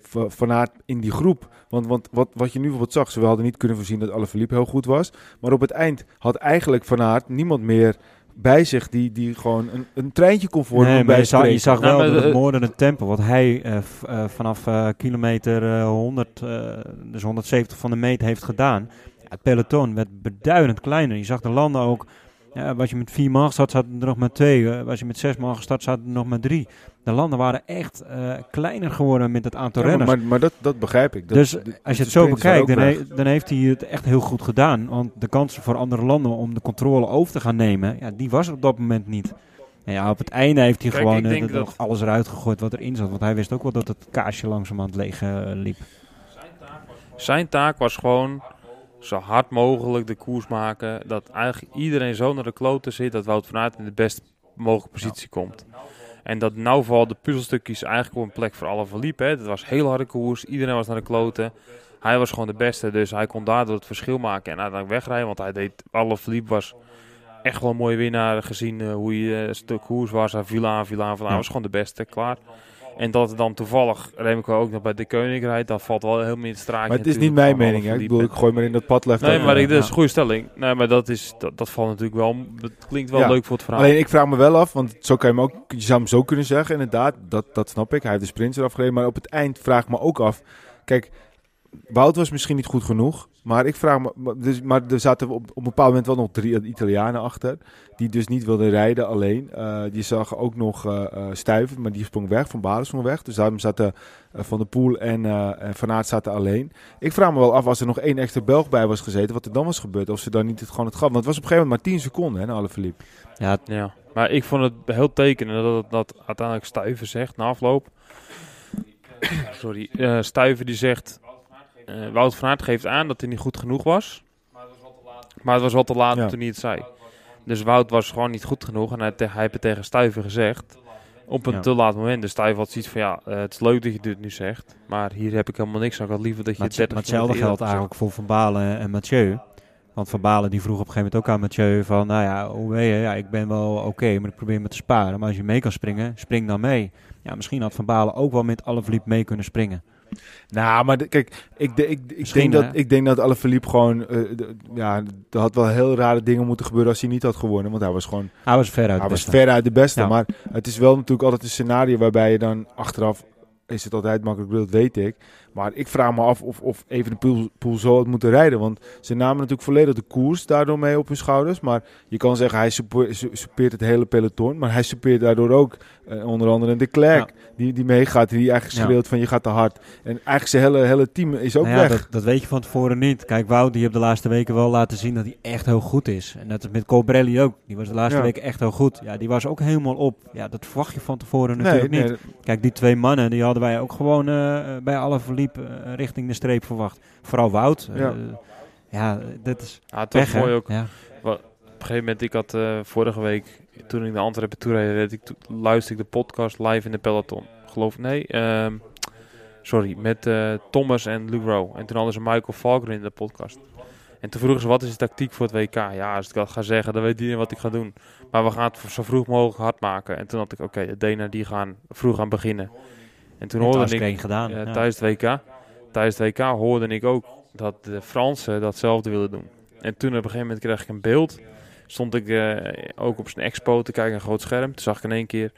van, van Aert in die groep. Want, want wat, wat je nu bijvoorbeeld zag, ze hadden niet kunnen voorzien dat Alaphilippe heel goed was. Maar op het eind had eigenlijk Van Aert niemand meer bij zich die, die gewoon een, een treintje kon vormen Nee, bij je zag, je zag wel Nou, maar dat het de- moordende tempo, wat hij eh, eh, vanaf eh, kilometer eh, 100, eh, dus 170 van de meet heeft gedaan. Ja, het peloton werd beduidend kleiner. Je zag de landen ook, ja, was je met vier man gestart, zaten er nog maar twee. Eh, was je met zes man gestart, zaten er nog maar drie. De landen waren echt eh, kleiner geworden met het aantal Ja, renners. maar, maar dat, dat begrijp ik. Dat, dus als je het zo bekijkt, dan, he- dan heeft hij het echt heel goed gedaan. Want de kansen voor andere landen om de controle over te gaan nemen, ja, die was er op dat moment niet. En ja, op het einde heeft hij Kijk, gewoon ik eh, denk dat- alles eruit gegooid wat erin zat. Want hij wist ook wel dat het kaasje langzaam aan het leeg liep. Zijn taak was gewoon zo hard mogelijk de koers maken. Dat eigenlijk iedereen zo naar de kloten zit dat Wout van Aert in de best mogelijke positie komt. En dat nou vallen de puzzelstukjes eigenlijk op een plek voor alle verliep. Hè. Het was heel harde koers. Iedereen was naar de kloten. Hij was gewoon de beste, dus hij kon daardoor het verschil maken en uiteindelijk wegrijden. Want hij deed, alle verliep was echt wel een mooie winnaar gezien eh, hoe hij eh, een stuk koers was. Hij viel aan, viel aan, viel aan. Hij was gewoon de beste, klaar. En dat het dan toevallig Remco ook nog bij de Koning rijdt, dat valt wel heel meer in het straatje. Maar het is niet mijn mening. Hè? Ik bedoel, ik gooi maar in dat padlef. Nee, dat- maar ik, dat is een goede stelling. Nee, maar dat, is, dat, dat valt natuurlijk wel. Het klinkt wel Ja. leuk voor het verhaal. Alleen ik vraag me wel af, want zo kan je hem ook, je zou hem zo kunnen zeggen, inderdaad, dat, dat snap ik. Hij heeft de sprints eraf gereden, maar op het eind vraag ik me ook af. Kijk, Wout was misschien niet goed genoeg, maar ik vraag me, maar- dus, maar er zaten op, op een bepaald moment wel nog drie Italianen achter, die dus niet wilden rijden alleen. Eh, die zagen ook nog eh eh, Stuyven, maar die sprong weg, Van Balen sprong weg. Dus daarom zaten eh, Van der Poel en, eh, en Van Aert zaten alleen. Ik vraag me wel af, als er nog één extra Belg bij was gezeten, wat er dan was gebeurd. Of ze dan niet het, gewoon het gaf. Want het was op een gegeven moment maar 10 seconden, hè, alle verliep. Ja, Ja, maar ik vond het heel tekenend dat, dat uiteindelijk Stuiven zegt na afloop. Sorry, eh Stuiven die zegt. Eh Wout van Aert geeft aan dat hij niet goed genoeg was. Maar het was wel te laat Ja. toen hij het zei. Dus Wout was gewoon niet goed genoeg. En hij, te- hij heeft het tegen Stuiven gezegd. Op een Ja. te laat moment. Dus Stuiven had zoiets van ja, eh, het is leuk dat je dit nu zegt. Maar hier heb ik helemaal niks aan. Ik had liever dat je het het- 30 maar hetzelfde geldt eigenlijk voor Van Balen en Mathieu. Want Van Balen die vroeg op een gegeven moment ook aan Mathieu van, nou ja, hoe ben je? Ja, ik ben wel oké, maar ik probeer me te sparen. Maar als je mee kan springen, spring dan mee. Ja, misschien had Van Balen ook wel met alle verliep mee kunnen springen. Nou, maar de- kijk, ik, de- ik, ik, denk, dat, ik denk dat Alaphilippe gewoon... eh, de- ja, er had wel heel rare dingen moeten gebeuren als hij niet had gewonnen. Want hij was gewoon Hij was veruit hij de was beste. veruit de beste. Ja. Maar het is wel natuurlijk altijd een scenario waarbij je dan achteraf... Is het altijd makkelijk, dat weet ik. Maar ik vraag me af of, of even de pool, zo had moeten rijden. Want ze namen natuurlijk volledig de koers daardoor mee op hun schouders. Maar je kan zeggen, hij suppeert het hele peloton. Maar hij suppeert daardoor ook eh, onder andere de Klerk. Die, die meegaat, die eigenlijk Ja. schreeuwt van je gaat te hard. En eigenlijk zijn hele, hele team is ook Nou ja, weg. dat, dat weet je van tevoren niet. Kijk, Wout die heeft de laatste weken wel laten zien dat hij echt heel goed is. En dat is met Colbrelli ook. Die was de laatste weken echt heel goed. Ja, die was ook helemaal op. Ja, dat verwacht je van tevoren natuurlijk nee, niet. Kijk, die twee mannen, die hadden wij ook gewoon eh, bij alle verliep eh, richting de streep verwacht. Vooral Wout. eh, Ja. ja, dat is. Ja, weg, hè? mooi ook. Ja. Op een gegeven moment, ik had eh, vorige week, toen ik naar Antwerpen toe reed, ik, to- luisterde ik de podcast live in de peloton. Geloof nee, ehm, sorry, met eh, Thomas en Luke Rowe. En toen hadden ze Michael Falker in de podcast. En toen vroegen ze, wat is de tactiek voor het WK? Ja, als ik dat ga zeggen, dan weet iedereen wat ik ga doen. Maar we gaan het zo vroeg mogelijk hard maken. En toen had ik, oké, de Denen die gaan vroeg aan beginnen. En toen En hoorde thuis ik, gedaan. ja, tijdens het WK. Tijdens het WK hoorde ik ook dat de Fransen datzelfde wilden doen. En toen op een gegeven moment kreeg ik een beeld. Stond ik eh, ook op zijn expo te kijken, een groot scherm. Toen zag ik in één keer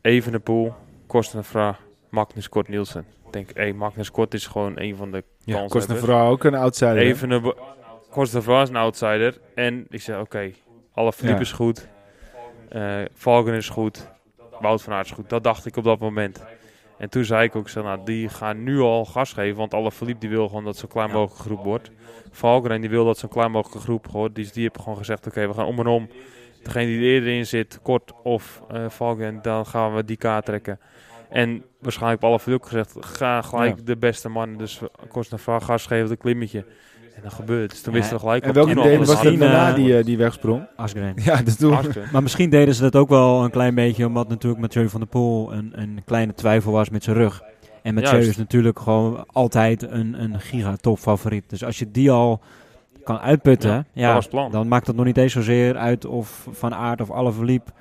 Evenepoel, Kostenvra, Magnus Kort Nielsen. Ik denk, hé, Magnus Kort is gewoon een van de Ja, kost een kanshebbers. vrouw ook een outsider. hè? Even Kostenvra is een outsider. En ik zei, oké, alle Philippe Ja. is goed. Valken is goed. Wout van Aert is goed. Dat dacht ik op dat moment. En toen zei ik ook, zo, nou, die gaan nu al gas geven. Want alle Philippe die wil gewoon dat het zo klein mogelijk groep wordt. Valken die wil dat het zo klein mogelijke groep wordt. Dus die hebben gewoon gezegd, oké, we gaan om en om. Degene die er eerder in zit, kort of Valken, dan gaan we die kaart trekken. En waarschijnlijk op alle Philippe gezegd, ga gelijk Ja. de beste man. Dus kost een vraag gas geven, het klimmetje. En dat gebeurt. Dus toen Ja, wisten we gelijk En welke deden was dat dat misschien, daarna eh, die, eh, die wegsprong? Asgreen. Ja, dus toen... Hartstikke. Maar misschien deden ze dat ook wel een klein beetje, omdat natuurlijk Mathieu van der Poel een, een kleine twijfel was met zijn rug. En Mathieu Juist. is natuurlijk gewoon altijd een, een gigatop favoriet. Dus als je die al kan uitputten, Ja, ja, dat dan maakt het nog niet eens zozeer uit of Van Aert of Alaphilippe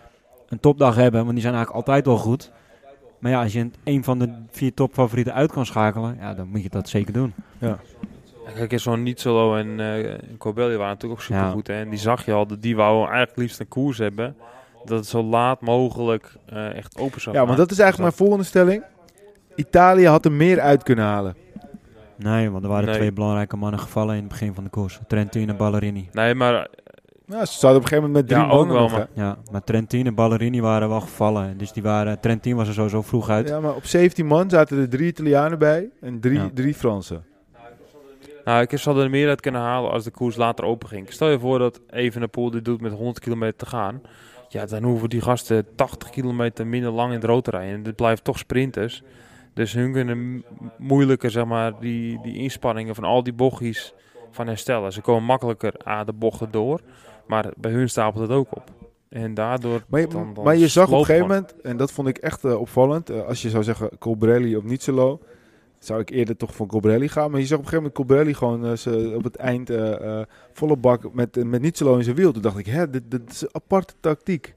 een topdag hebben. Want die zijn eigenlijk altijd wel goed. Maar ja, als je een van de vier topfavorieten uit kan schakelen, ja, dan moet je dat zeker doen. Kijk, zo'n Nietzsche en, eh en Corbelli waren natuurlijk ook Ja. supergoed. hè. En die zag je al, dat die wou eigenlijk liefst een koers hebben. Dat het zo laat mogelijk eh, echt open zou Ja, maar dat is eigenlijk mijn volgende stelling. Italië had er meer uit kunnen halen. Nee, want er waren Nee. twee belangrijke mannen gevallen in het begin van de koers. Trentino en Ballerini. Nee, maar Nou, ze zouden op een gegeven moment met drie Ja, ook wel, maar- Ja, maar Trentin en Ballerini waren wel gevallen. Dus die waren, Trentin was er sowieso vroeg uit. Ja, maar op 17 man zaten er drie Italianen bij en drie, Ja. drie Fransen. Nou, ik zou er meer uit kunnen halen als de koers later open ging. Stel je voor dat Evenepoel dit doet met 100 kilometer te gaan. Ja, dan hoeven die gasten 80 kilometer minder lang in het rood te rijden. En dit blijft toch sprinters. Dus hun kunnen moeilijker, zeg maar, die, die inspanningen van al die bochtjes van herstellen. Ze komen makkelijker aan de bochten door. Maar bij hun stapelt het ook op. En daardoor... Maar je, dan- dan maar je zag op een gegeven moment, en dat vond ik echt eh, opvallend, eh, als je zou zeggen Colbrelli of Nietzelo, zou ik eerder toch voor Colbrelli gaan. Maar je zag op een gegeven moment Colbrelli gewoon ze op het eind eh, eh, volle bak met, met Nietzelo in zijn wiel. Toen dacht ik, hè, dit, dit is een aparte tactiek.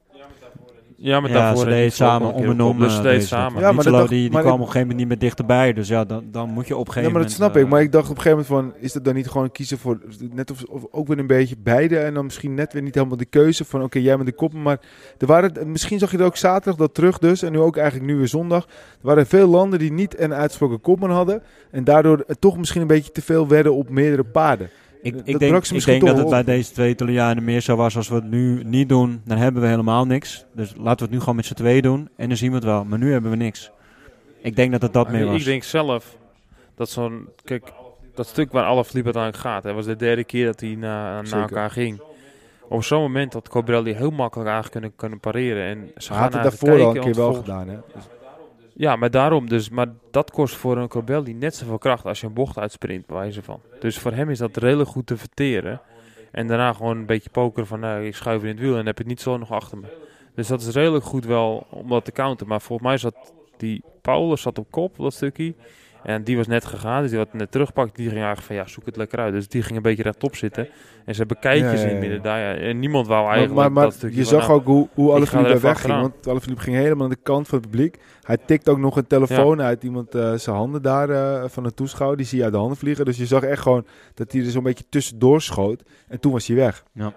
Ja, maar ja, daarvoor ze samen om en om. Dat. samen. Ja, maar dacht- die, die maar kwam ik- op een gegeven moment niet meer dichterbij. Dus ja, dan, dan moet je op een gegeven Ja, maar dat moment... snap ik. eh, Maar ik dacht op een gegeven moment van, is dat dan niet gewoon kiezen voor, net of, of ook weer een beetje beide. En dan misschien net weer niet helemaal de keuze van, oké, jij met de koppen. Maar er waren, misschien zag je er ook zaterdag dat terug dus. En nu ook eigenlijk nu weer zondag. Er waren veel landen die niet een uitsproken kopman hadden. En daardoor toch misschien een beetje te veel werden op meerdere paarden. Ik, Dat ik denk, ik misschien denk dat het bij deze twee Italianen meer zo was als we het nu niet doen. Dan hebben we helemaal niks. Dus laten we het nu gewoon met z'n tweeën doen. En dan zien we het wel. Maar nu hebben we niks. Ik denk dat het dat meer ik, was. ik denk zelf dat zo'n... Kijk, dat stuk waar Alaphilippe uiteindelijk gaat... hè, was de derde keer dat hij na, naar elkaar ging. Op zo'n moment had Cobrelli heel makkelijk eigenlijk kunnen, kunnen pareren. En ze Hij had gaan het daarvoor al een keer wel gedaan. Hè? Dus- Ja, maar daarom dus. Maar dat kost voor een Corbelli net zoveel kracht als je een bocht uitsprint, bij wijze van. Dus voor hem is dat redelijk goed te verteren. En daarna gewoon een beetje pokeren van, nou, ik schuif in het wiel en heb het niet zo nog achter me. Dus dat is redelijk goed wel om dat te counteren. Maar volgens mij zat die Paulus zat op kop, dat stukje. En die was net gegaan, dus die had net teruggepakt. Die ging eigenlijk van, ja, zoek het lekker uit. Dus die ging een beetje rechtop zitten. En ze hebben kijkjes Ja, ja, in midden daar. Ja. En niemand wou eigenlijk maar, maar dat stukje je van, zag nou, ook hoe, hoe Alaphilippe daar wegging. achteraan. Want Alaphilippe ging helemaal aan de kant van het publiek. Hij tikt ook nog een telefoon uit iemand eh, zijn handen daar eh, van een toeschouwer. Die zie je uit de handen vliegen. Dus je zag echt gewoon dat hij er zo'n beetje tussendoor schoot. En toen was hij weg. Ja.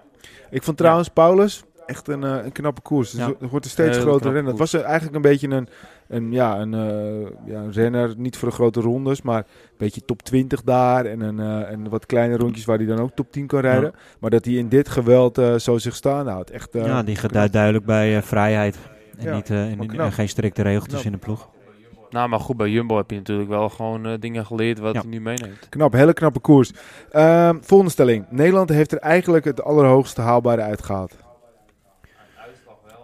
Ik vond trouwens Paulus echt een, eh, een knappe koers. Dus Ja. het wordt een steeds Heel groter knappe renner. Het was eigenlijk een beetje een, een, ja, een, eh, ja, een renner. Niet voor de grote rondes, maar een beetje top 20 daar. En, een, eh, en wat kleine rondjes waar hij dan ook top 10 kan rijden. Maar dat hij in dit geweld eh, zo zich staan houdt. Echt, eh, ja, die geduidt duidelijk bij eh, vrijheid. En, Ja, niet, en, geen strikte regeltjes Knap. in de ploeg. Nou, maar goed, bij Jumbo heb je natuurlijk wel gewoon dingen geleerd wat Ja. hij nu meeneemt. Knap, hele knappe koers. Ehm, volgende stelling. Nederland heeft er eigenlijk het allerhoogste haalbare uitgehaald.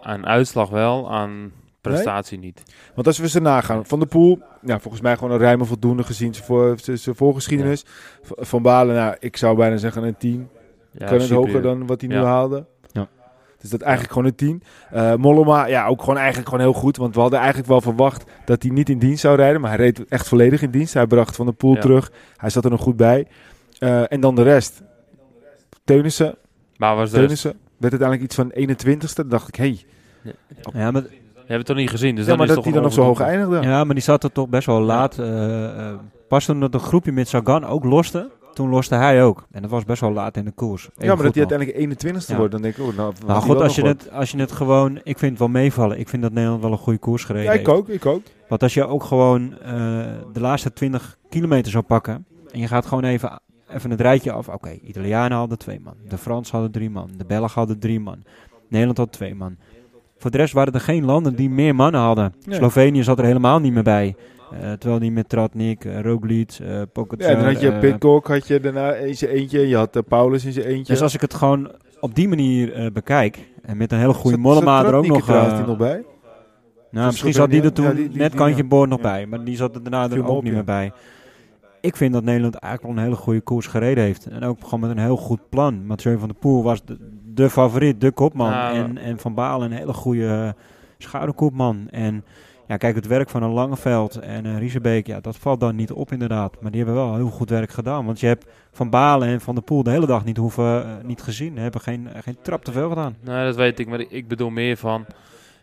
Aan uitslag wel, aan prestatie niet. Want als we ze nagaan, Van der Poel, ja, volgens mij gewoon een ruime voldoende gezien zijn, voor, zijn, zijn voorgeschiedenis. Van Balen, nou, ik zou bijna zeggen een 10. Ja, kan het hoger dan wat hij nu Ja. haalde. Ja. Dus dat eigenlijk gewoon een 10. Eh Mollema, ja, ook gewoon eigenlijk gewoon heel goed. Want we hadden eigenlijk wel verwacht dat hij niet in dienst zou rijden. Maar hij reed echt volledig in dienst. Hij bracht Van der Poel Ja. terug. Hij zat er nog goed bij. Eh, en dan de rest. Teunissen, Maar was de Teunissen werd uiteindelijk iets van 21ste. Dan dacht ik, hé, hey, Ja, maar, je hebt het toch niet gezien, dus ja, dan maar is dat hij toch dan nog zo hoog eindigde. ja, maar die zat er toch best wel laat. eh, eh, pas toen dat een groepje met Sagan ook loste, toen loste hij ook. En dat was best wel laat in de koers. Ja, maar dat hij uiteindelijk 21ste Ja. wordt, dan denk ik, oh, nou, Nou goed, als je, het, als je het gewoon... Ik vind het wel meevallen. Ik vind dat Nederland wel een goede koers gereden Ja, ik heeft. ook, ik ook. Want als je ook gewoon eh, de laatste 20 kilometer zou pakken... en je gaat gewoon even, even het rijtje af. Oké, Italianen hadden twee man. De Fransen hadden drie man. De Belgen hadden drie man. Nederland had twee man. Voor de rest waren er geen landen die meer mannen hadden. Nee. Slovenië zat er helemaal niet meer bij. Eh, terwijl die met Tratnik, uh, Roglic, eh Pogacar... Ja, dan had je Pitcock, had je daarna in zijn eentje. Je had Paulus in zijn eentje. Dus als ik het gewoon op die manier bekijk... en met een hele goede Mollema er ook nog... die nog bij? nou, Dus misschien zat die er toen ja, die- die- net kantje ja. boord nog bij. Maar die zat er daarna er ook op, niet meer bij. ik vind dat Nederland eigenlijk wel een hele goede koers gereden heeft. En ook gewoon met een heel goed plan. Mathieu van der Poel was de, de favoriet, de kopman. Ja. En, en Van Baalen een hele goede eh, schaduwkopman. En ja, kijk, het werk van een Langeveld en een Riesebeek, ja, dat valt dan niet op inderdaad. Maar die hebben wel heel goed werk gedaan. Want je hebt Van Balen en Van der Poel de hele dag niet, hoeven, eh, niet gezien. Hebben geen, geen trap te veel gedaan. Nee, dat weet ik. Maar ik bedoel meer van...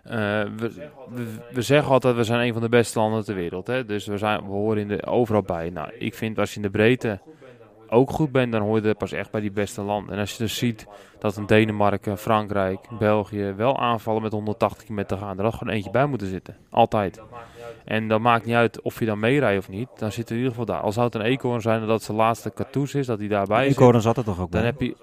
eh, we, we, we zeggen altijd, we zijn een van de beste landen ter wereld. Hè? Dus we, zijn, we horen in de, overal bij. Nou, ik vind als je in de breedte ook goed bent, dan hoor je er pas echt bij die beste landen. En als je dus ziet dat een Denemarken, Frankrijk, België wel aanvallen met 180 km te gaan, er had gewoon eentje bij moeten zitten. Altijd. En dat maakt niet uit of je dan meerijdt of niet. Dan zit er in ieder geval daar. Al zou het een eekhoorn zijn dat zijn laatste cartouche is, dat hij daarbij zit. hoorde zat er toch ook bij. Dan heb je...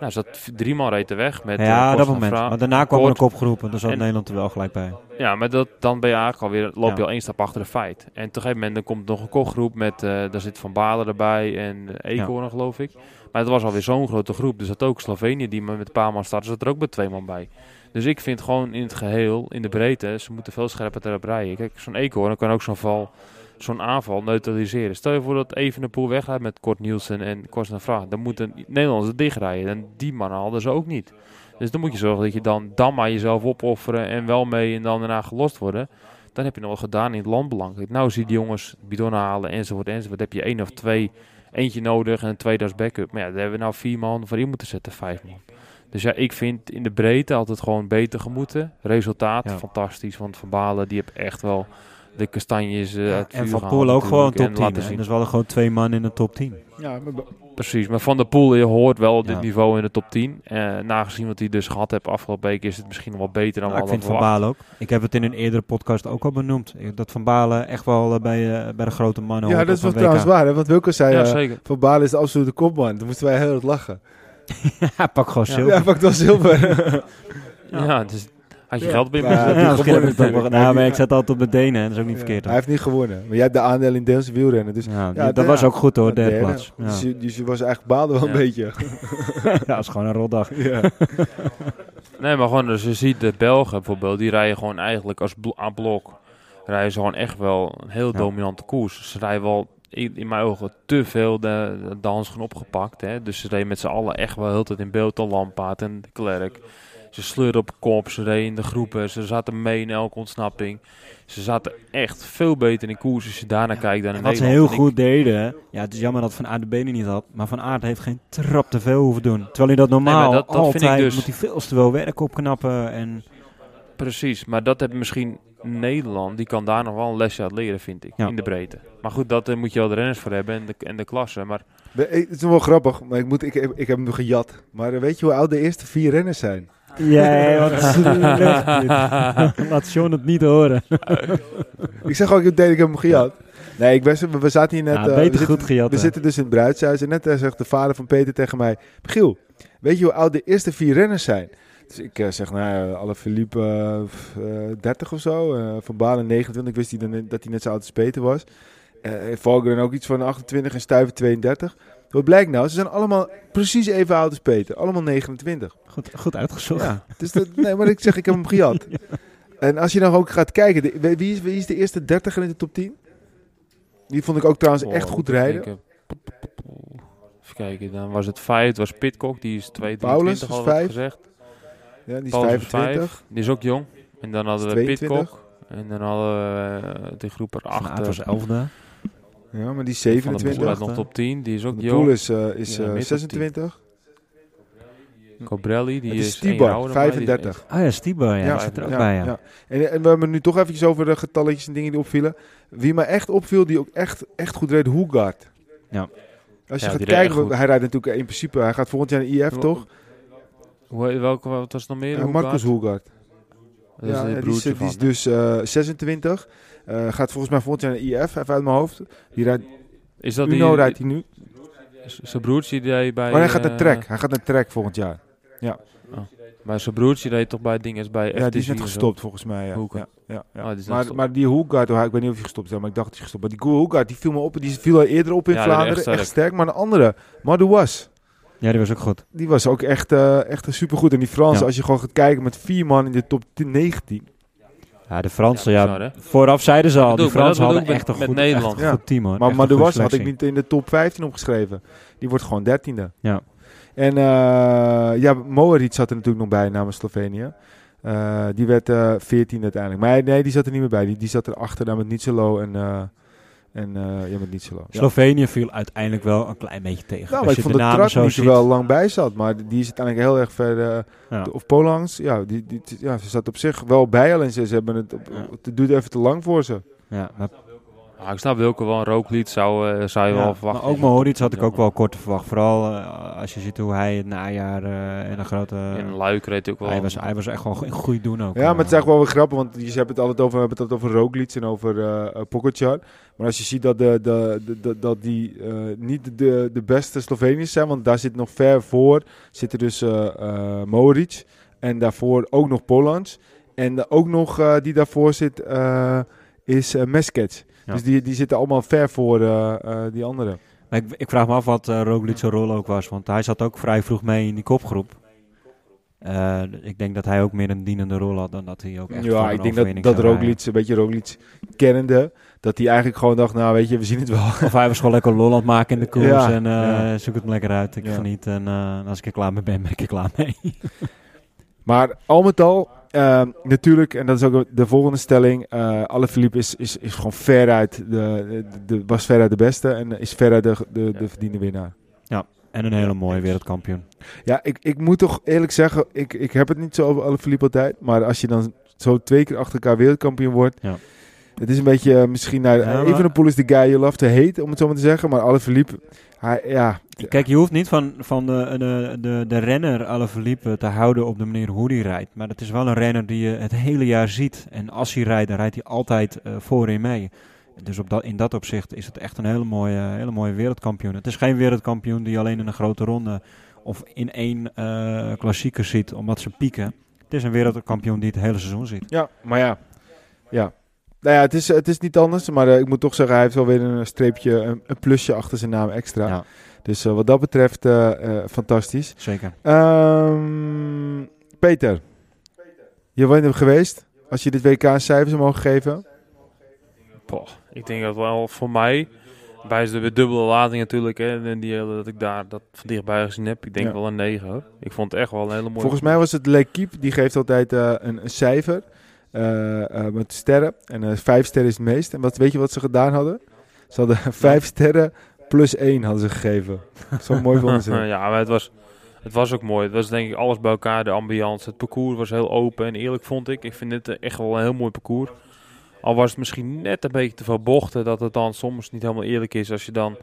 Nou, zat drie man reed weg met ja, eh, dat moment. Vra. Maar daarna kwam er een kopgroep en daar zat En- Nederland er wel gelijk bij. Ja, maar dat, dan ben je eigenlijk alweer, loop je al één stap achter de feit. En op een gegeven moment dan komt nog een kopgroep met, eh, daar zit Van Balen erbij en uh, Eekhoorn geloof ik. Maar het was alweer zo'n grote groep. Dus dat ook Slovenië die met een paar man startte, zat er ook met twee man bij. Dus ik vind gewoon in het geheel, in de breedte, ze moeten veel scherper erop rijden. Kijk, zo'n Eekhoorn kan ook zo'n val, zo'n aanval neutraliseren. Stel je voor dat even een poel weggaat met Kort Nielsen en Kost Vraag. Dan moeten Nederlanders dichtrijden. En die mannen hadden ze ook niet. Dus dan moet je zorgen dat je dan, dan maar jezelf opofferen en wel mee en dan daarna gelost worden. Dan heb je nog wat gedaan in het landbelang. Nou zie je die jongens bidonnen halen enzovoort enzovoort. Dan heb je één of twee, eentje nodig en een tweede als backup. Maar ja, daar hebben we nou vier man voor in moeten zetten, vijf man. Dus ja, ik vind in de breedte altijd gewoon beter gemoeten. Resultaat, Ja. fantastisch. Want Van Balen, die heeft echt wel de kastanjes eh, uit het en Van Poel ook gewoon top En 10. laten zien. Dus we hadden gewoon twee man in de top 10. Ja, maar Precies, maar Van der Poel je hoort wel dit Ja. niveau in de top 10. Eh nagezien wat hij dus gehad heeft afgelopen week is het misschien nog wel beter dan we ik vind Van. Balen ook. Ik heb het in een eerdere podcast ook al benoemd. Ik- Dat Van Balen echt wel eh, bij, eh, bij de grote mannen ja, dat is wel WK. trouwens waar. Hè? Want Wilco zei, Ja, zeker. Van Balen is de absolute kopman. Toen moesten wij heel erg lachen. ja, pak gewoon zilver. Ja, pak dan zilver. Ja, dus had je Ja. geld bij me. heeft Ja, gewonnen Hij maar ik zet altijd op mijn denen. en Dat is ook niet Ja, verkeerd. Hij heeft niet gewonnen. Maar jij hebt de aandeel in Deelse wielrennen. Dus Ja, die- ja, dat ja. was ook goed hoor, derde derde. plaats. Ja. Dus, je, dus je was eigenlijk baalde wel een beetje. ja, dat is gewoon een rotdag. ja. Nee, maar gewoon, dus je ziet de Belgen bijvoorbeeld, die rijden gewoon eigenlijk als aan blok. Rijden ze gewoon echt wel een heel Ja. dominante koers. Ze rijden wel, in, in mijn ogen, te veel de, de handschoen opgepakt. Hè. Dus ze reden met z'n allen echt wel heel de tijd in beeld. De Lampaard en de Klerk. Ze sleurden op kop, ze reden in de groepen. Ze zaten mee in elke ontsnapping. Ze zaten echt veel beter in koers als je daarna kijkt dan in wat ze Nederland. heel En ik- goed deden, ja, het is jammer dat Van Aert de benen niet had, maar Van Aert heeft geen trap te veel hoeven doen. Terwijl hij dat normaal Nee, maar dat- altijd ik dus- moet hij veel te veel werk opknappen en Precies, maar dat heb misschien Nederland, die kan daar nog wel een lesje uit leren, vind ik, Ja. in de breedte. Maar goed, dat eh, moet je wel de renners voor hebben en de, en de klasse. Maar Het is wel grappig, maar ik, moet, ik, ik, ik heb hem gejat. Maar eh, weet je hoe oud de eerste vier renners zijn? Ja, wat slecht dit. Laat Sean het niet horen. ik zeg ook ik heb hem gejat. Nee, ik ben, we, zaten hier net... Ja, eh, beter we goed zitten, gejat, We hè. zitten dus in het bruidshuis en net eh, zegt de vader van Peter tegen mij... Michiel, weet je hoe oud de eerste vier renners zijn? Dus ik eh, zeg, nou ja, alle Philippe eh, 30 of zo. eh, van Balen 29, ik wist hij dan, dat hij net zo oud als Peter was. Eh Volgeren ook iets van 28 en Stuyven 32. Wat blijkt nou? Ze zijn allemaal precies even oud als Peter. Allemaal 29. Goed, goed uitgezocht. Ja, dus dat, nee, maar ik zeg, ik heb hem gejat. En als je dan ook gaat kijken, de- wie, is, wie is de eerste dertiger in de top 10? Die vond ik ook trouwens Oh, echt goed even rijden. kijken. Even kijken, dan was het vijf, het was Pitcock, die is 2, Paulus 23 is al wat vijf. gezegd. Ja, die is Paulus is 25. vijf, die is ook jong. En dan hadden we 22. Pitcock. En dan hadden we eh, de groep Van erachter. was elfde. Ja, maar die is Van de 27. Nog top 10, die is ook de. Poel is, eh, is Ja, eh, mid top 26. Cobrelli, die Het is is één jaar Stibar, ouder dan mij, die is 35. Ah ja, Stibar, ja, Ja, die zit er ook bij, ja. En, en we hebben nu toch eventjes over de getalletjes en dingen die opvielen. Wie me echt opviel, die ook echt, echt goed reed, Hoegaard. Ja. Als je Ja, gaat kijken, hij rijdt natuurlijk in principe, hij gaat volgend jaar naar IF, Wel- toch? Hoe, welke, wat was het nog meer? Ja? Marcus Hoegaard. Ja, het die is, die is dus eh, 26. Eh, gaat volgens mij volgend jaar naar IF, even uit mijn hoofd. Die rijdt, Is dat Uno die, rijdt hij nu. Zijn broertje die bij... Maar hij gaat eh, naar Trek. Hij gaat naar Trek volgend jaar. Maar zijn broertje deed toch bij dinges bij Ja, die is FTC net gestopt volgens mij. Ja. Hoeken. Ja, ja, ja. Oh, die is net maar, gestopt. maar die Hoegaard, ik weet niet of hij gestopt is, maar ik dacht dat hij gestopt was. Maar die Hoegaard, die viel me op. Die viel al eerder op in Ja, was Vlaanderen. echt Echt sterk. sterk. Maar een andere, Madouas. Ja, die was ook goed. Die was ook echt, eh echt supergoed. En die Fransen, Ja. als je gewoon gaat kijken met vier man in de top 10, 19. Ja, de Fransen, Ja, bizar, vooraf zeiden ze al, maar Fransen hadden echt een met goed, Nederland. echt een goed team hoor. Maar een Madouas had ik niet in de top 15 opgeschreven. Die wordt gewoon dertiende. Ja. En eh ja, Mohoric zat er natuurlijk nog bij namens Slovenië. Eh, die werd eh 14 uiteindelijk. Maar nee, die zat er niet meer bij. Die, die zat er achter dan met Nietzelo en, en eh, ja, met Nietzelo. Ja. Slovenië viel uiteindelijk wel een klein beetje tegen. Nou, maar ik je vond de namen Trak zo niet er wel lang bij zat. Maar die is uiteindelijk heel erg ver... eh. Of Polangs, ja, die, die, ja, ze zat op zich wel bij. Alleen ze, ze hebben het, op, het even te lang voor ze. Ja, maar, Ja, ik snap Wilke wel een rooklied, zou, eh, zou je ja, wel maar verwachten. ook Mohoric had ik ook wel kort verwacht. Vooral eh, als je ziet hoe hij het najaar eh en een grote... In Luik reed hij ook wel. hij, was, hij was echt gewoon in goed doen ook. Ja, maar het is eigenlijk wel weer grappig, want je hebt het altijd over, we hebben het altijd over Roglic en over Pogacar. Maar als je ziet dat, de, de, de, de- dat die eh, niet de, de beste Sloveniërs zijn, want daar zit nog ver voor, zitten dus Mohoric en daarvoor ook nog Polans. En ook nog eh, die daarvoor zit eh, is Meskets. Ja. Dus die, die zitten allemaal ver voor eh, eh, die anderen. Ik, ik vraag me af wat uh, Roglic zijn rol ook was. Want hij zat ook vrij vroeg mee in die kopgroep. Eh, ik denk dat hij ook meer een dienende rol had dan dat hij ook echt Ja, ik denk dat, dat. Roglic, een beetje Roglic kennende, dat hij eigenlijk gewoon dacht, nou weet je, we zien het wel. Of hij was gewoon lekker lol aan het maken in de koers Ja, en ja. zoek het me lekker uit. Ik Ja. geniet en als ik er klaar mee ben, ben ik er klaar mee. Maar al met al, eh, natuurlijk, en dat is ook de volgende stelling, eh Alaphilippe is, is, is gewoon veruit de, de, de, was veruit de beste en is veruit de, de, de verdiende winnaar. en een hele mooie wereldkampioen. Ja, ik, ik moet toch eerlijk zeggen, ik, ik heb het niet zo over Alaphilippe altijd, maar als je dan zo twee keer achter elkaar wereldkampioen wordt, Ja. Het is een beetje eh, misschien, nou, Ja, maar- Evenepoel is de guy you love to hate, om het zo maar te zeggen, maar Alaphilippe, hij, ja, Kijk, je hoeft niet van, van de, de, de, de renner Alaphilippe te houden op de manier hoe hij rijdt. Maar het is wel een renner die je het hele jaar ziet. En als hij rijdt, dan rijdt hij altijd eh voorin mee. Dus op dat, in dat opzicht is het echt een hele mooie, hele mooie wereldkampioen. Het is geen wereldkampioen die je alleen in een grote ronde of in één eh klassieker ziet, omdat ze pieken. Het is een wereldkampioen die het hele seizoen ziet. Ja, maar ja. Ja. Nou ja, het is, het is niet anders. Maar eh, ik moet toch zeggen, hij heeft wel weer een streepje, een, een plusje achter zijn naam extra. Ja, Dus eh, wat dat betreft, eh, eh, fantastisch. zeker. Ehm, Peter, je bent er geweest. Als je dit WK een cijfer zou mogen geven. Poh, ik denk dat wel voor mij, bij de dubbele lading natuurlijk, hè, en die, hele- dat ik daar dat van dichtbij gezien heb, ik denk Ja. wel een 9 hoor. Ik vond het echt wel een hele mooie. Volgens mij was het L'Equipe, die geeft altijd eh, een, een cijfer eh, eh, met sterren. En eh, vijf sterren is het meest. En wat, weet je wat ze gedaan hadden? Ze hadden vijf sterren plus één hadden ze gegeven. Zo mooi vonden ze. ja, maar het was, het was ook mooi. Het was denk ik alles bij elkaar, de ambiance. Het parcours was heel open en eerlijk vond ik. Ik vind dit echt wel een heel mooi parcours. Al was het misschien net een beetje te veel bochten, dat het dan soms niet helemaal eerlijk is als je dan...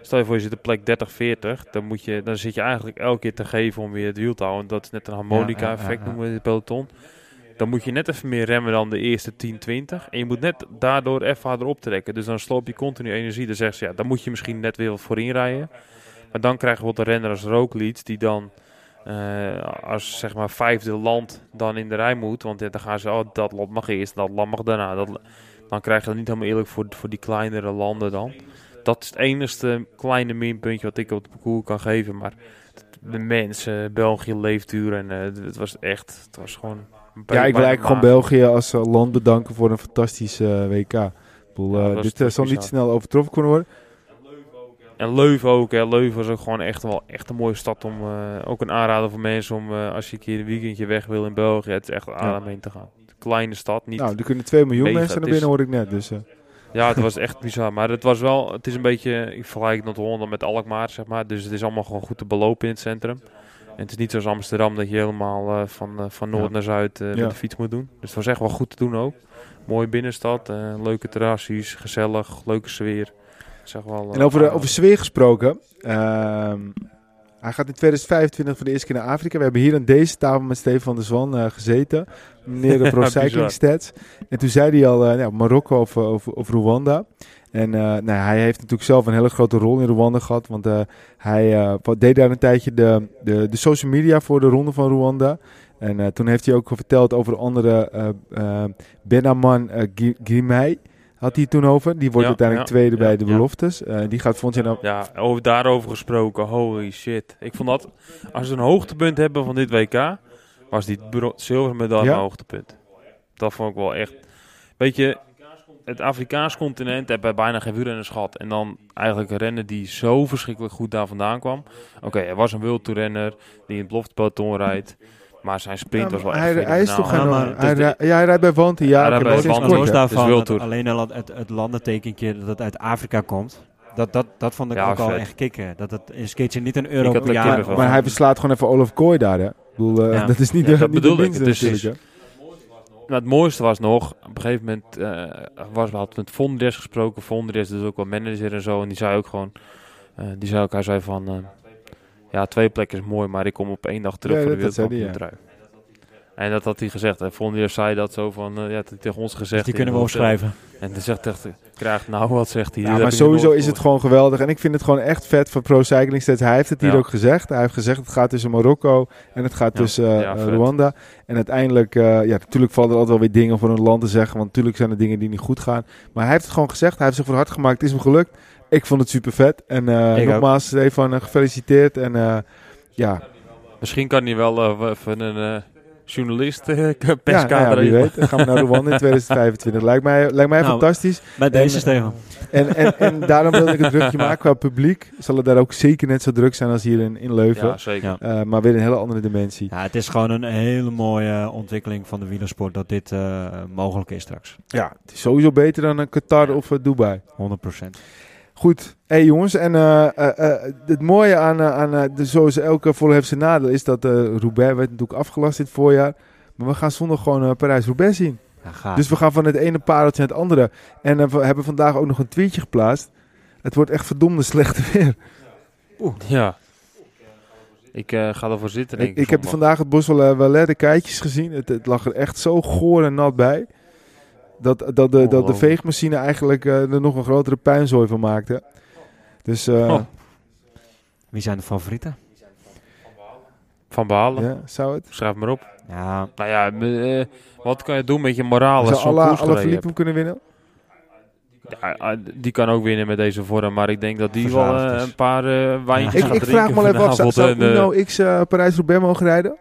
Stel je voor je zit op plek 30, 40, dan, moet je, dan zit je eigenlijk elke keer te geven om weer het wiel te houden. Dat is net een harmonica-effect, Ja, ja, ja, ja. noemen we in het peloton. Dan moet je net even meer remmen dan de eerste 10, 20. En je moet net daardoor even harder optrekken. Dus dan sloop je continu energie. Dan zegt ze, ja, dan moet je misschien net weer wat voorin rijden. Maar dan krijg je wat een renner als die dan eh, als zeg maar vijfde land dan in de rij moet. Want dan gaan ze, oh, dat land mag eerst, dat land mag daarna. Dat, dan krijg je dat niet helemaal eerlijk voor, voor die kleinere landen dan. Dat is het enige kleine minpuntje wat ik op het parcours kan geven. Maar de mensen, België leefduur en eh, het was echt, het was gewoon... Ja, ik wil eigenlijk gewoon. België als eh, land bedanken voor een fantastisch eh, WK. Ik bedoel, Ja, eh, dit zal niet snel overtroffen kunnen worden. En Leuven ook. Hè. Leuven was ook gewoon echt wel echt een mooie stad om... ook een aanrader voor mensen om als je een keer een weekendje weg wil in België. Het is echt aanrader om heen te gaan. Kleine stad, niet... Nou, er kunnen 2 miljoen mega, mensen naar is- binnen, hoor ik net. Dus, Ja, het was echt bizar. Maar het was wel... Het is een beetje... Ik vergelijk het Holland met Alkmaar, zeg maar. Dus het is allemaal gewoon goed te belopen in het centrum. En het is niet zoals Amsterdam dat je helemaal eh, van, eh, van noord Ja. naar zuid eh, met de fiets moet doen. Dus het was echt wel goed te doen ook. Mooie binnenstad, leuke terrasjes, gezellig, leuke sfeer. Zeg wel, En over, aan- over sfeer gesproken. ehm, hij gaat in 2025 voor de eerste keer naar Afrika. We hebben hier aan deze tafel met Steven van der Zwan gezeten. Meneer de Pro. Cycling Stats. En toen zei hij al nou, Marokko of, of, of Rwanda. En eh, nou, hij heeft natuurlijk zelf een hele grote rol in Rwanda gehad. Want eh, hij eh, deed daar een tijdje de, de, de social media voor de ronde van Rwanda. En toen heeft hij ook verteld over andere Benaman Grimei. Had hij toen over. Die wordt Ja, uiteindelijk ja, tweede ja, bij de beloftes. Die gaat volgens jaar naar Ja, over, daarover gesproken, holy shit. Ik vond dat, als we een hoogtepunt hebben van dit WK, was die zilveren medaille een hoogtepunt. Dat vond ik wel echt... Weet je, het Afrikaans continent hebben bijna geen wielrenners gehad. En dan eigenlijk een renner die zo verschrikkelijk goed daar vandaan kwam. Oké, hij was een wildtoerrenner die in het beloftepeloton rijdt. Maar zijn sprint Ja, was wel echt hij, hij is toch geen... Ja, hij, dus ja, rijdt bij Wanty. Ja, Hij rijdt bij Wanty. los is daarvan, alleen al het, het landentekentje dat het uit Afrika komt. Dat, dat, dat vond ik Ja, ook al echt kicken. Dat het in skate niet een had euro er per jaar... Maar hij verslaat gewoon even Olaf Kooi daar, hè? Ik bedoel, eh, Ja. dat is niet Ja, de, dat niet bedoel de ik. minste Het is- natuurlijk, hè? Nou, het mooiste was nog, op een gegeven moment eh was, we hadden met Vondres gesproken. Vondres is ook wel manager en zo. En die zei ook gewoon, eh, die zei ook, hij zei van, eh, ja, twee plekken is mooi, maar ik kom op één dag terug Ja, voor de wereldkampioentrui. En dat had hij gezegd. En Vondres zei dat zo van, eh, ja, dat hij tegen ons gezegd. die in kunnen we opschrijven. En dan zegt echt, krijgt nou wat, zegt hij. Ja, Dat maar sowieso is het gewoon geweldig. En ik vind het gewoon echt vet voor Pro Cycling Stats. Hij heeft het hier Ja. ook gezegd. Hij heeft gezegd het gaat tussen Marokko en het gaat Ja. tussen eh. Rwanda. En uiteindelijk, eh, ja, natuurlijk vallen er altijd wel weer dingen voor een land te zeggen. Want natuurlijk zijn er dingen die niet goed gaan. Maar hij heeft het gewoon gezegd. Hij heeft zich voor hard gemaakt. Het is hem gelukt. Ik vond het super vet. En eh, nogmaals, Stefan, gefeliciteerd. En eh, ja, Misschien kan hij wel even een journalist eh ja, nou ja, wie weet. Dan gaan we naar Rwanda in 2025. Lijkt mij, lijkt mij Nou, fantastisch. Bij deze, En- Stefan. En, en, en daarom wilde ik een drukje maken qua publiek. Zal het daar ook zeker net zo druk zijn als hier in, in Leuven. Ja, zeker. Eh, maar weer een hele andere dimensie. Ja, het is gewoon een hele mooie ontwikkeling van de wielersport dat dit eh, mogelijk is straks. Ja, het is sowieso beter dan een Qatar of Dubai. 100%. Goed, hey jongens. En eh, eh, eh, het mooie aan, aan de, zoals elke volle heeft zijn nadeel is dat eh Roubaix werd natuurlijk afgelast dit voorjaar. Maar we gaan zondag gewoon eh, Parijs-Roubaix zien. Ja. Dus we gaan van het ene pareltje naar het andere. En we hebben vandaag ook nog een tweetje geplaatst. Het wordt echt verdomde slecht weer. Ja. Ik eh, ga ervoor zitten, denk Ik, ik. ik heb vandaag het bos wel, wel de keitjes gezien. Het, het lag er echt zo goor en nat bij. Dat, dat, de, dat de Ongelooflijk. veegmachine eigenlijk eh, er nog een grotere puinzooi van maakte. Dus eh, Oh. Wie zijn de favorieten? Van Balen. ja, zou het? Schrijf maar op. Ja, Nou ja, eh, wat kan je doen met je moraal als Zou zo'n alle, alle Philippe kunnen winnen? Ja, die kan ook winnen met deze vorm, maar ik denk dat die wel een paar eh, wijntjes Ik, gaat ik vraag me even af, zou, zou eh, Uno X eh, Parijs-Roubaix mogen rijden?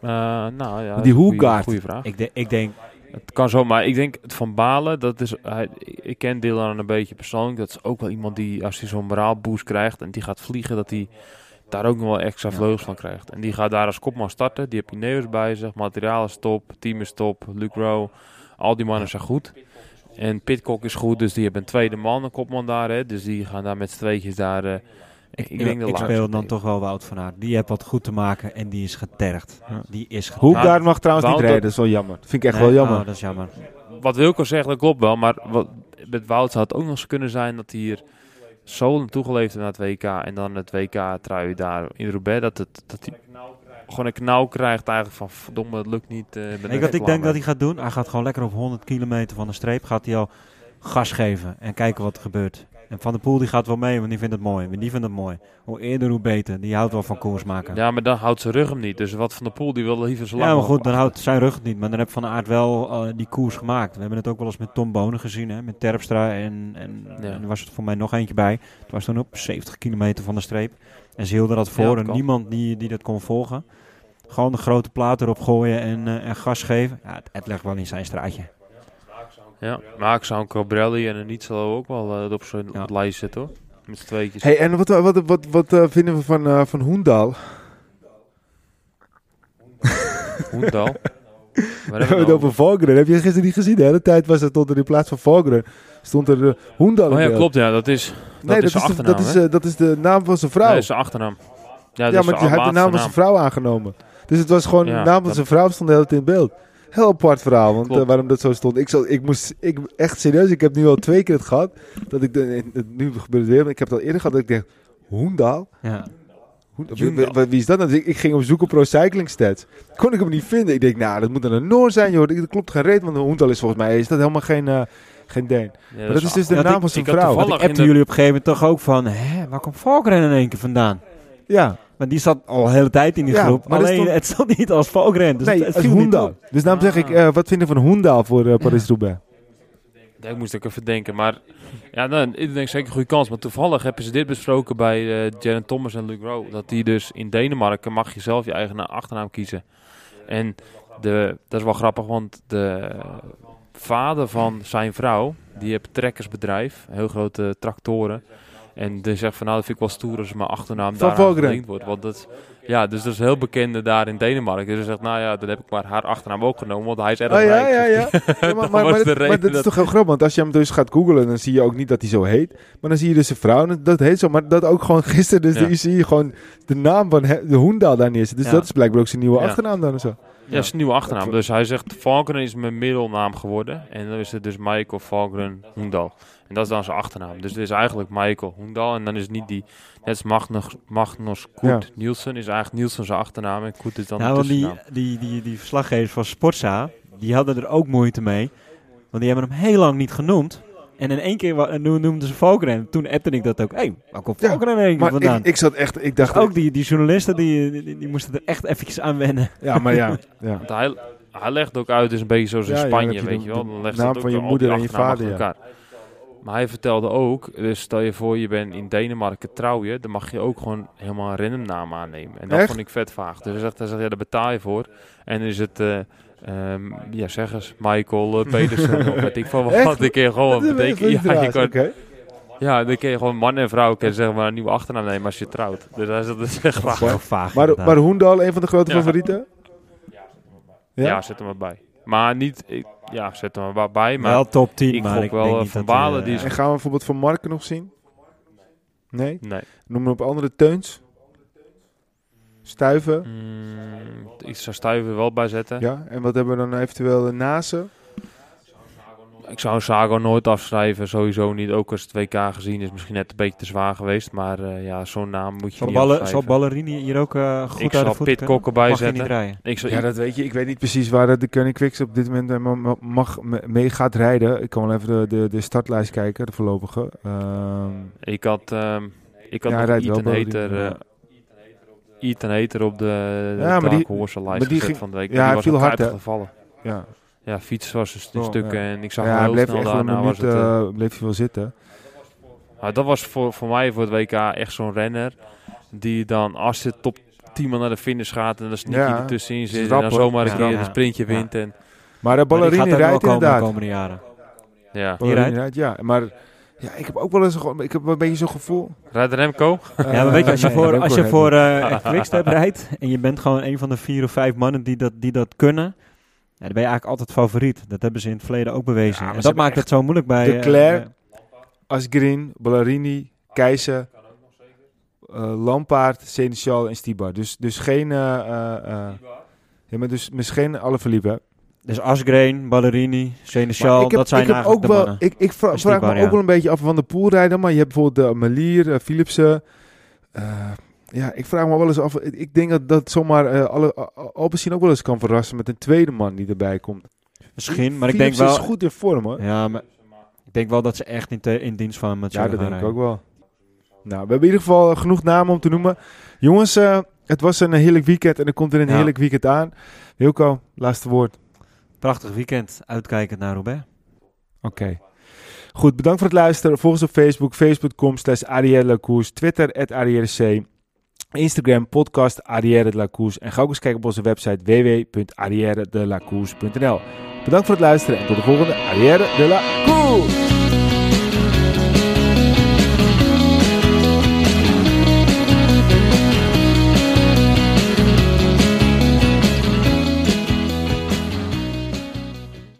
eh, nou ja, Die Hoegaard. Goeie vraag. ik, de- ik denk... Het kan zo, maar ik denk het Van Balen, dat is, hij, ik ken Dylan een beetje persoonlijk. Dat is ook wel iemand die, als hij zo'n moraalboost krijgt en die gaat vliegen, dat hij daar ook nog wel extra vleugels van krijgt. En die gaat daar als kopman starten. Die heb Ineos bij zich, materiaal is top, team is top, Luc Rowe. Al die mannen zijn goed. En Pitcock is goed, dus die hebben een tweede man, een kopman daar. Hè. Dus die gaan daar met z'n tweetjes daar... eh, ik, ik denk ik speel dan toch wel Wout van Aert. Die heeft wat goed te maken en die is getergd. Ja. Die is getergd. Hoegaard mag trouwens niet rijden, dat is wel jammer. Dat vind ik echt Nee? wel jammer. Oh, dat is jammer. Wat Wilco zegt, dat klopt wel. Maar wat, met Wout zou het ook nog eens kunnen zijn dat hij hier zo naartoe geleefd heeft naar het WK. En dan het WK-trui daar in Roubaix. Dat, het, dat hij gewoon een knauw krijgt eigenlijk van verdomme, het lukt niet. eh, ben je wat ik denk dat hij gaat doen? Hij gaat gewoon lekker op 100 kilometer van de streep. Gaat hij al gas geven en kijken wat er gebeurt. En Van der Poel die gaat wel mee, want die vindt het mooi. Die vindt het mooi. Hoe eerder, hoe beter. Die houdt wel van koers maken. Ja, maar dan houdt zijn rug hem niet. Dus wat Van der Poel, die wil liever zo lang Ja, maar goed, dan houdt zijn rug het niet. Maar dan heb Van Aert wel eh, die koers gemaakt. We hebben het ook wel eens met Tom Bonen gezien. Hè? Met Terpstra en, en, Ja. en er was er voor mij nog eentje bij. Het was toen op 70 kilometer van de streep. En ze hielden dat voor. Ja, en niemand die, die dat kon volgen. Gewoon de grote plaat erop gooien en, eh, en gas geven. Ja, het, het ligt wel in zijn straatje. Ja, maar ik zou een Cobrelli en een Nietzsche ook wel eh, op zijn Ja. lijst zetten hoor. Met z'n tweetjes. Hey, en wat, wat, wat, wat eh, vinden we van, eh van? Hoendal. Waar We hebben het over Volgren. Heb je gisteren niet gezien? De hele tijd was er, stond er in plaats van Volgren, stond er uh, Hoendaal in Oh ja, beeld. klopt ja. Dat is, Nee, is dat, zijn is de, achternaam, dat, is, hè? eh, dat is de naam van zijn vrouw. Nee, zijn achternaam. Ja, ja, dat is maar hij heeft de naam van zijn vrouw aangenomen. Dus het was gewoon Ja, de naam van dat- zijn vrouw stond de hele tijd in beeld. Heel apart verhaal, want eh, waarom dat zo stond. Ik, zal, ik moest, ik, echt serieus, ik heb nu al twee keer het gehad. Dat ik, de, nu gebeurt het weer, maar ik heb het al eerder gehad dat ik dacht, Hoendaal? Ja. Wie, wie- is dat nou? Dus ik, ik ging op zoek op Pro Cycling Stats. Kon ik hem niet vinden. Ik denk, nou, dat moet dan een Noor zijn, joh. Dat klopt geen reet, want Hoendaal is volgens mij is dat helemaal geen, eh geen Deen. Ja, Maar dat is dus de naam ik- van zijn vrouw. ik appte jullie op een gegeven moment toch ook van... Hè, waar komt Volkeren in één keer vandaan? Ja, Maar die zat al de hele tijd in die Ja, groep. maar Alleen, stond- het stond niet als Volkeren. Dus nee, het, het als viel niet op. Dus daarom zeg ik, eh, wat vinden van Hoendaal voor eh Paris-Roubaix? Ja, ik moest ook even denken. Maar ja, dan, ik denk zeker een goede kans. Maar toevallig hebben ze dit besproken bij eh Jaren Thomas en Luc Rowe. Dat die dus in Denemarken mag je zelf je eigen na- achternaam kiezen. En de, dat is wel grappig, want de vader van zijn vrouw, die heeft trekkersbedrijf, heel grote tractoren. En die zegt van nou, dat vind ik wel stoer als mijn achternaam daar gelinkt wordt. Want dat, ja, dus dat is heel bekende daar in Denemarken. Dus hij zegt, nou ja, dan heb ik maar haar achternaam ook genomen, want hij is erg Oh ja, rijk. ja, ja. Ja, maar, Dat maar, maar, maar is toch heel grappig, want als je hem dus gaat googlen, dan zie je ook niet dat hij zo heet. Maar dan zie je dus een vrouw, en dat heet zo. Maar dat ook gewoon gisteren, dus Ja. die zie je gewoon de naam van de Hoendaal daar neerzetten. Dus dat is blijkbaar ook zijn nieuwe achternaam dan en zo. Ja, dat is een nieuwe achternaam. Dus hij zegt, Valkeren is mijn middelnaam geworden. En dan is het dus Michael Valkeren Hoendal. En dat is dan zijn achternaam. Dus het is eigenlijk Michael Hoendal. En dan is niet die, net als Magnus, Magnus Koet Nielsen, is eigenlijk Nielsen zijn achternaam. En Koet is dan Nou, die, die, die, die verslaggevers van Sportza, die hadden er ook moeite mee. Want die hebben hem heel lang niet genoemd. En in één keer noemden ze Valkeren. Toen appte ik dat ook. Hé, hey, waar komt Ja, één keer Maar vandaan? ik, ik zat echt, ik dacht ook die, die journalisten, die, die, die moesten er echt eventjes aan wennen. Ja, maar ja. ja. Want hij, hij legt ook uit, is een beetje zoals in Ja, ja, Spanje, je weet de- je wel. de Dan legt naam ook van je moeder en je vader, achter elkaar. Maar hij vertelde ook, dus stel je voor je bent in Denemarken trouw je, dan mag je ook gewoon helemaal een random naam aannemen. En dat Echt? vond ik vet vaag. Dus hij zegt, hij zegt ja, daar betaal je voor. En dan is het, eh, ehm, ja zeg eens, Michael uh, Pedersen of weet ik van wat. Kun je gewoon even Ja, je kan, ja, dan kun je gewoon man en vrouw kunnen zeg maar een nieuwe achternaam nemen als je trouwt. Dus dat is echt Dat is vaag. Maar, maar Hoendaal, een van de grote Ja. favorieten? Ja? Ja? zet hem erbij. Maar niet, ik, ja, zet hem er wel bij. Maar wel top 10, ik maar ik wel, denk niet Van Balen, eh, die is- En gaan we bijvoorbeeld van Marken nog zien? Nee? nee. Noem maar op andere Teuns? Stuiven? Mm, ik zou Stuiven er wel bij zetten. Ja, en wat hebben we dan eventueel eh, Nazen? Ik zou een Sago nooit afschrijven, sowieso niet. Ook als het WK gezien is, misschien net een beetje te zwaar geweest. Maar eh, ja, zo'n naam moet je Zal, niet ballen, zal. Ballerini hier ook eh, goed Ik uit de zal voet Pit kunnen? Kokken bij Mag zetten. Ik zou, Ja, dat weet je. Ik weet niet precies waar dat de Koning Quickstep op dit moment eh, ma- ma- mag, me- mee gaat rijden. Ik kan wel even de, de, de startlijst kijken, de voorlopige. Ehm, ik had, ehm, ik had Ja, nog Ethan eh, Ethan Hater op de, de Ja, maar die- Dark Horse lijst maar die gezet ging- van de week. ja, hij die was viel hard, hè? uitgevallen. ja, Ja, fiets was een st- Oh, stuk ja. en ik zag ja heel bleef snel daarna was minuut het... eh, eh, bleef hij wel zitten. Maar dat was voor, voor mij voor het WK echt zo'n renner. Die dan, als je top 10 man naar de finish gaat en dan sneaky Ja, ertussenin zit. En dan zomaar een Ja, keer ja. een sprintje Ja. wint. En, Maar de Maar die Ballerini gaat er wel rijdt komen de inderdaad. komende jaren. ja. Rijdt, ja. Maar ja, ik heb ook wel eens gewoon, ik heb wel een beetje zo'n gevoel. Rijdt Remco? Ja, maar weet je, als je nee, voor, Remco als je rijdt voor niet. eh Quickstep rijdt en je bent gewoon een van de vier of vijf mannen die dat, die dat kunnen, ja, dan ben je eigenlijk altijd favoriet. Dat hebben ze in het verleden ook bewezen. Ja, en dat maakt het zo moeilijk bij... De eh, eh, Asgreen, Ballerini, Keizer, eh Lampaard, Seneschal en Stibar. Dus, dus geen... eh eh, eh, ja, maar dus misschien alle verliepen. Dus Asgreen, Ballerini, Seneschal, dat zijn ik eigenlijk ook de wel, mannen. ik, ik vraag me ook wel een beetje af van de poolrijder, maar je hebt bijvoorbeeld de Melier, eh, Philipsen. eh, ja, ik vraag me wel eens af. Ik denk dat dat zomaar eh alle Al- Alpecin ook wel eens kan verrassen met een tweede man die erbij komt. Misschien, maar ik denk wel... is goed in vorm hoor. Ja, maar ik denk wel dat ze echt in, te- in dienst van Mathieu Ja, dat denk ik ook wel. Nou, we hebben in ieder geval genoeg namen om te noemen. Jongens, het was een heerlijk weekend en er komt er een Ja. heerlijk weekend aan. Wilco, laatste woord. Prachtig weekend, uitkijkend naar Roubaix. Oké. Goed, bedankt voor het luisteren. Volg ons op Facebook, facebook.com slash Twitter, at Instagram, podcast Arrière de Lacours. En ga ook eens kijken op onze website www.arrièredelacours.nl. Bedankt voor het luisteren en tot de volgende Arrière de Lacours.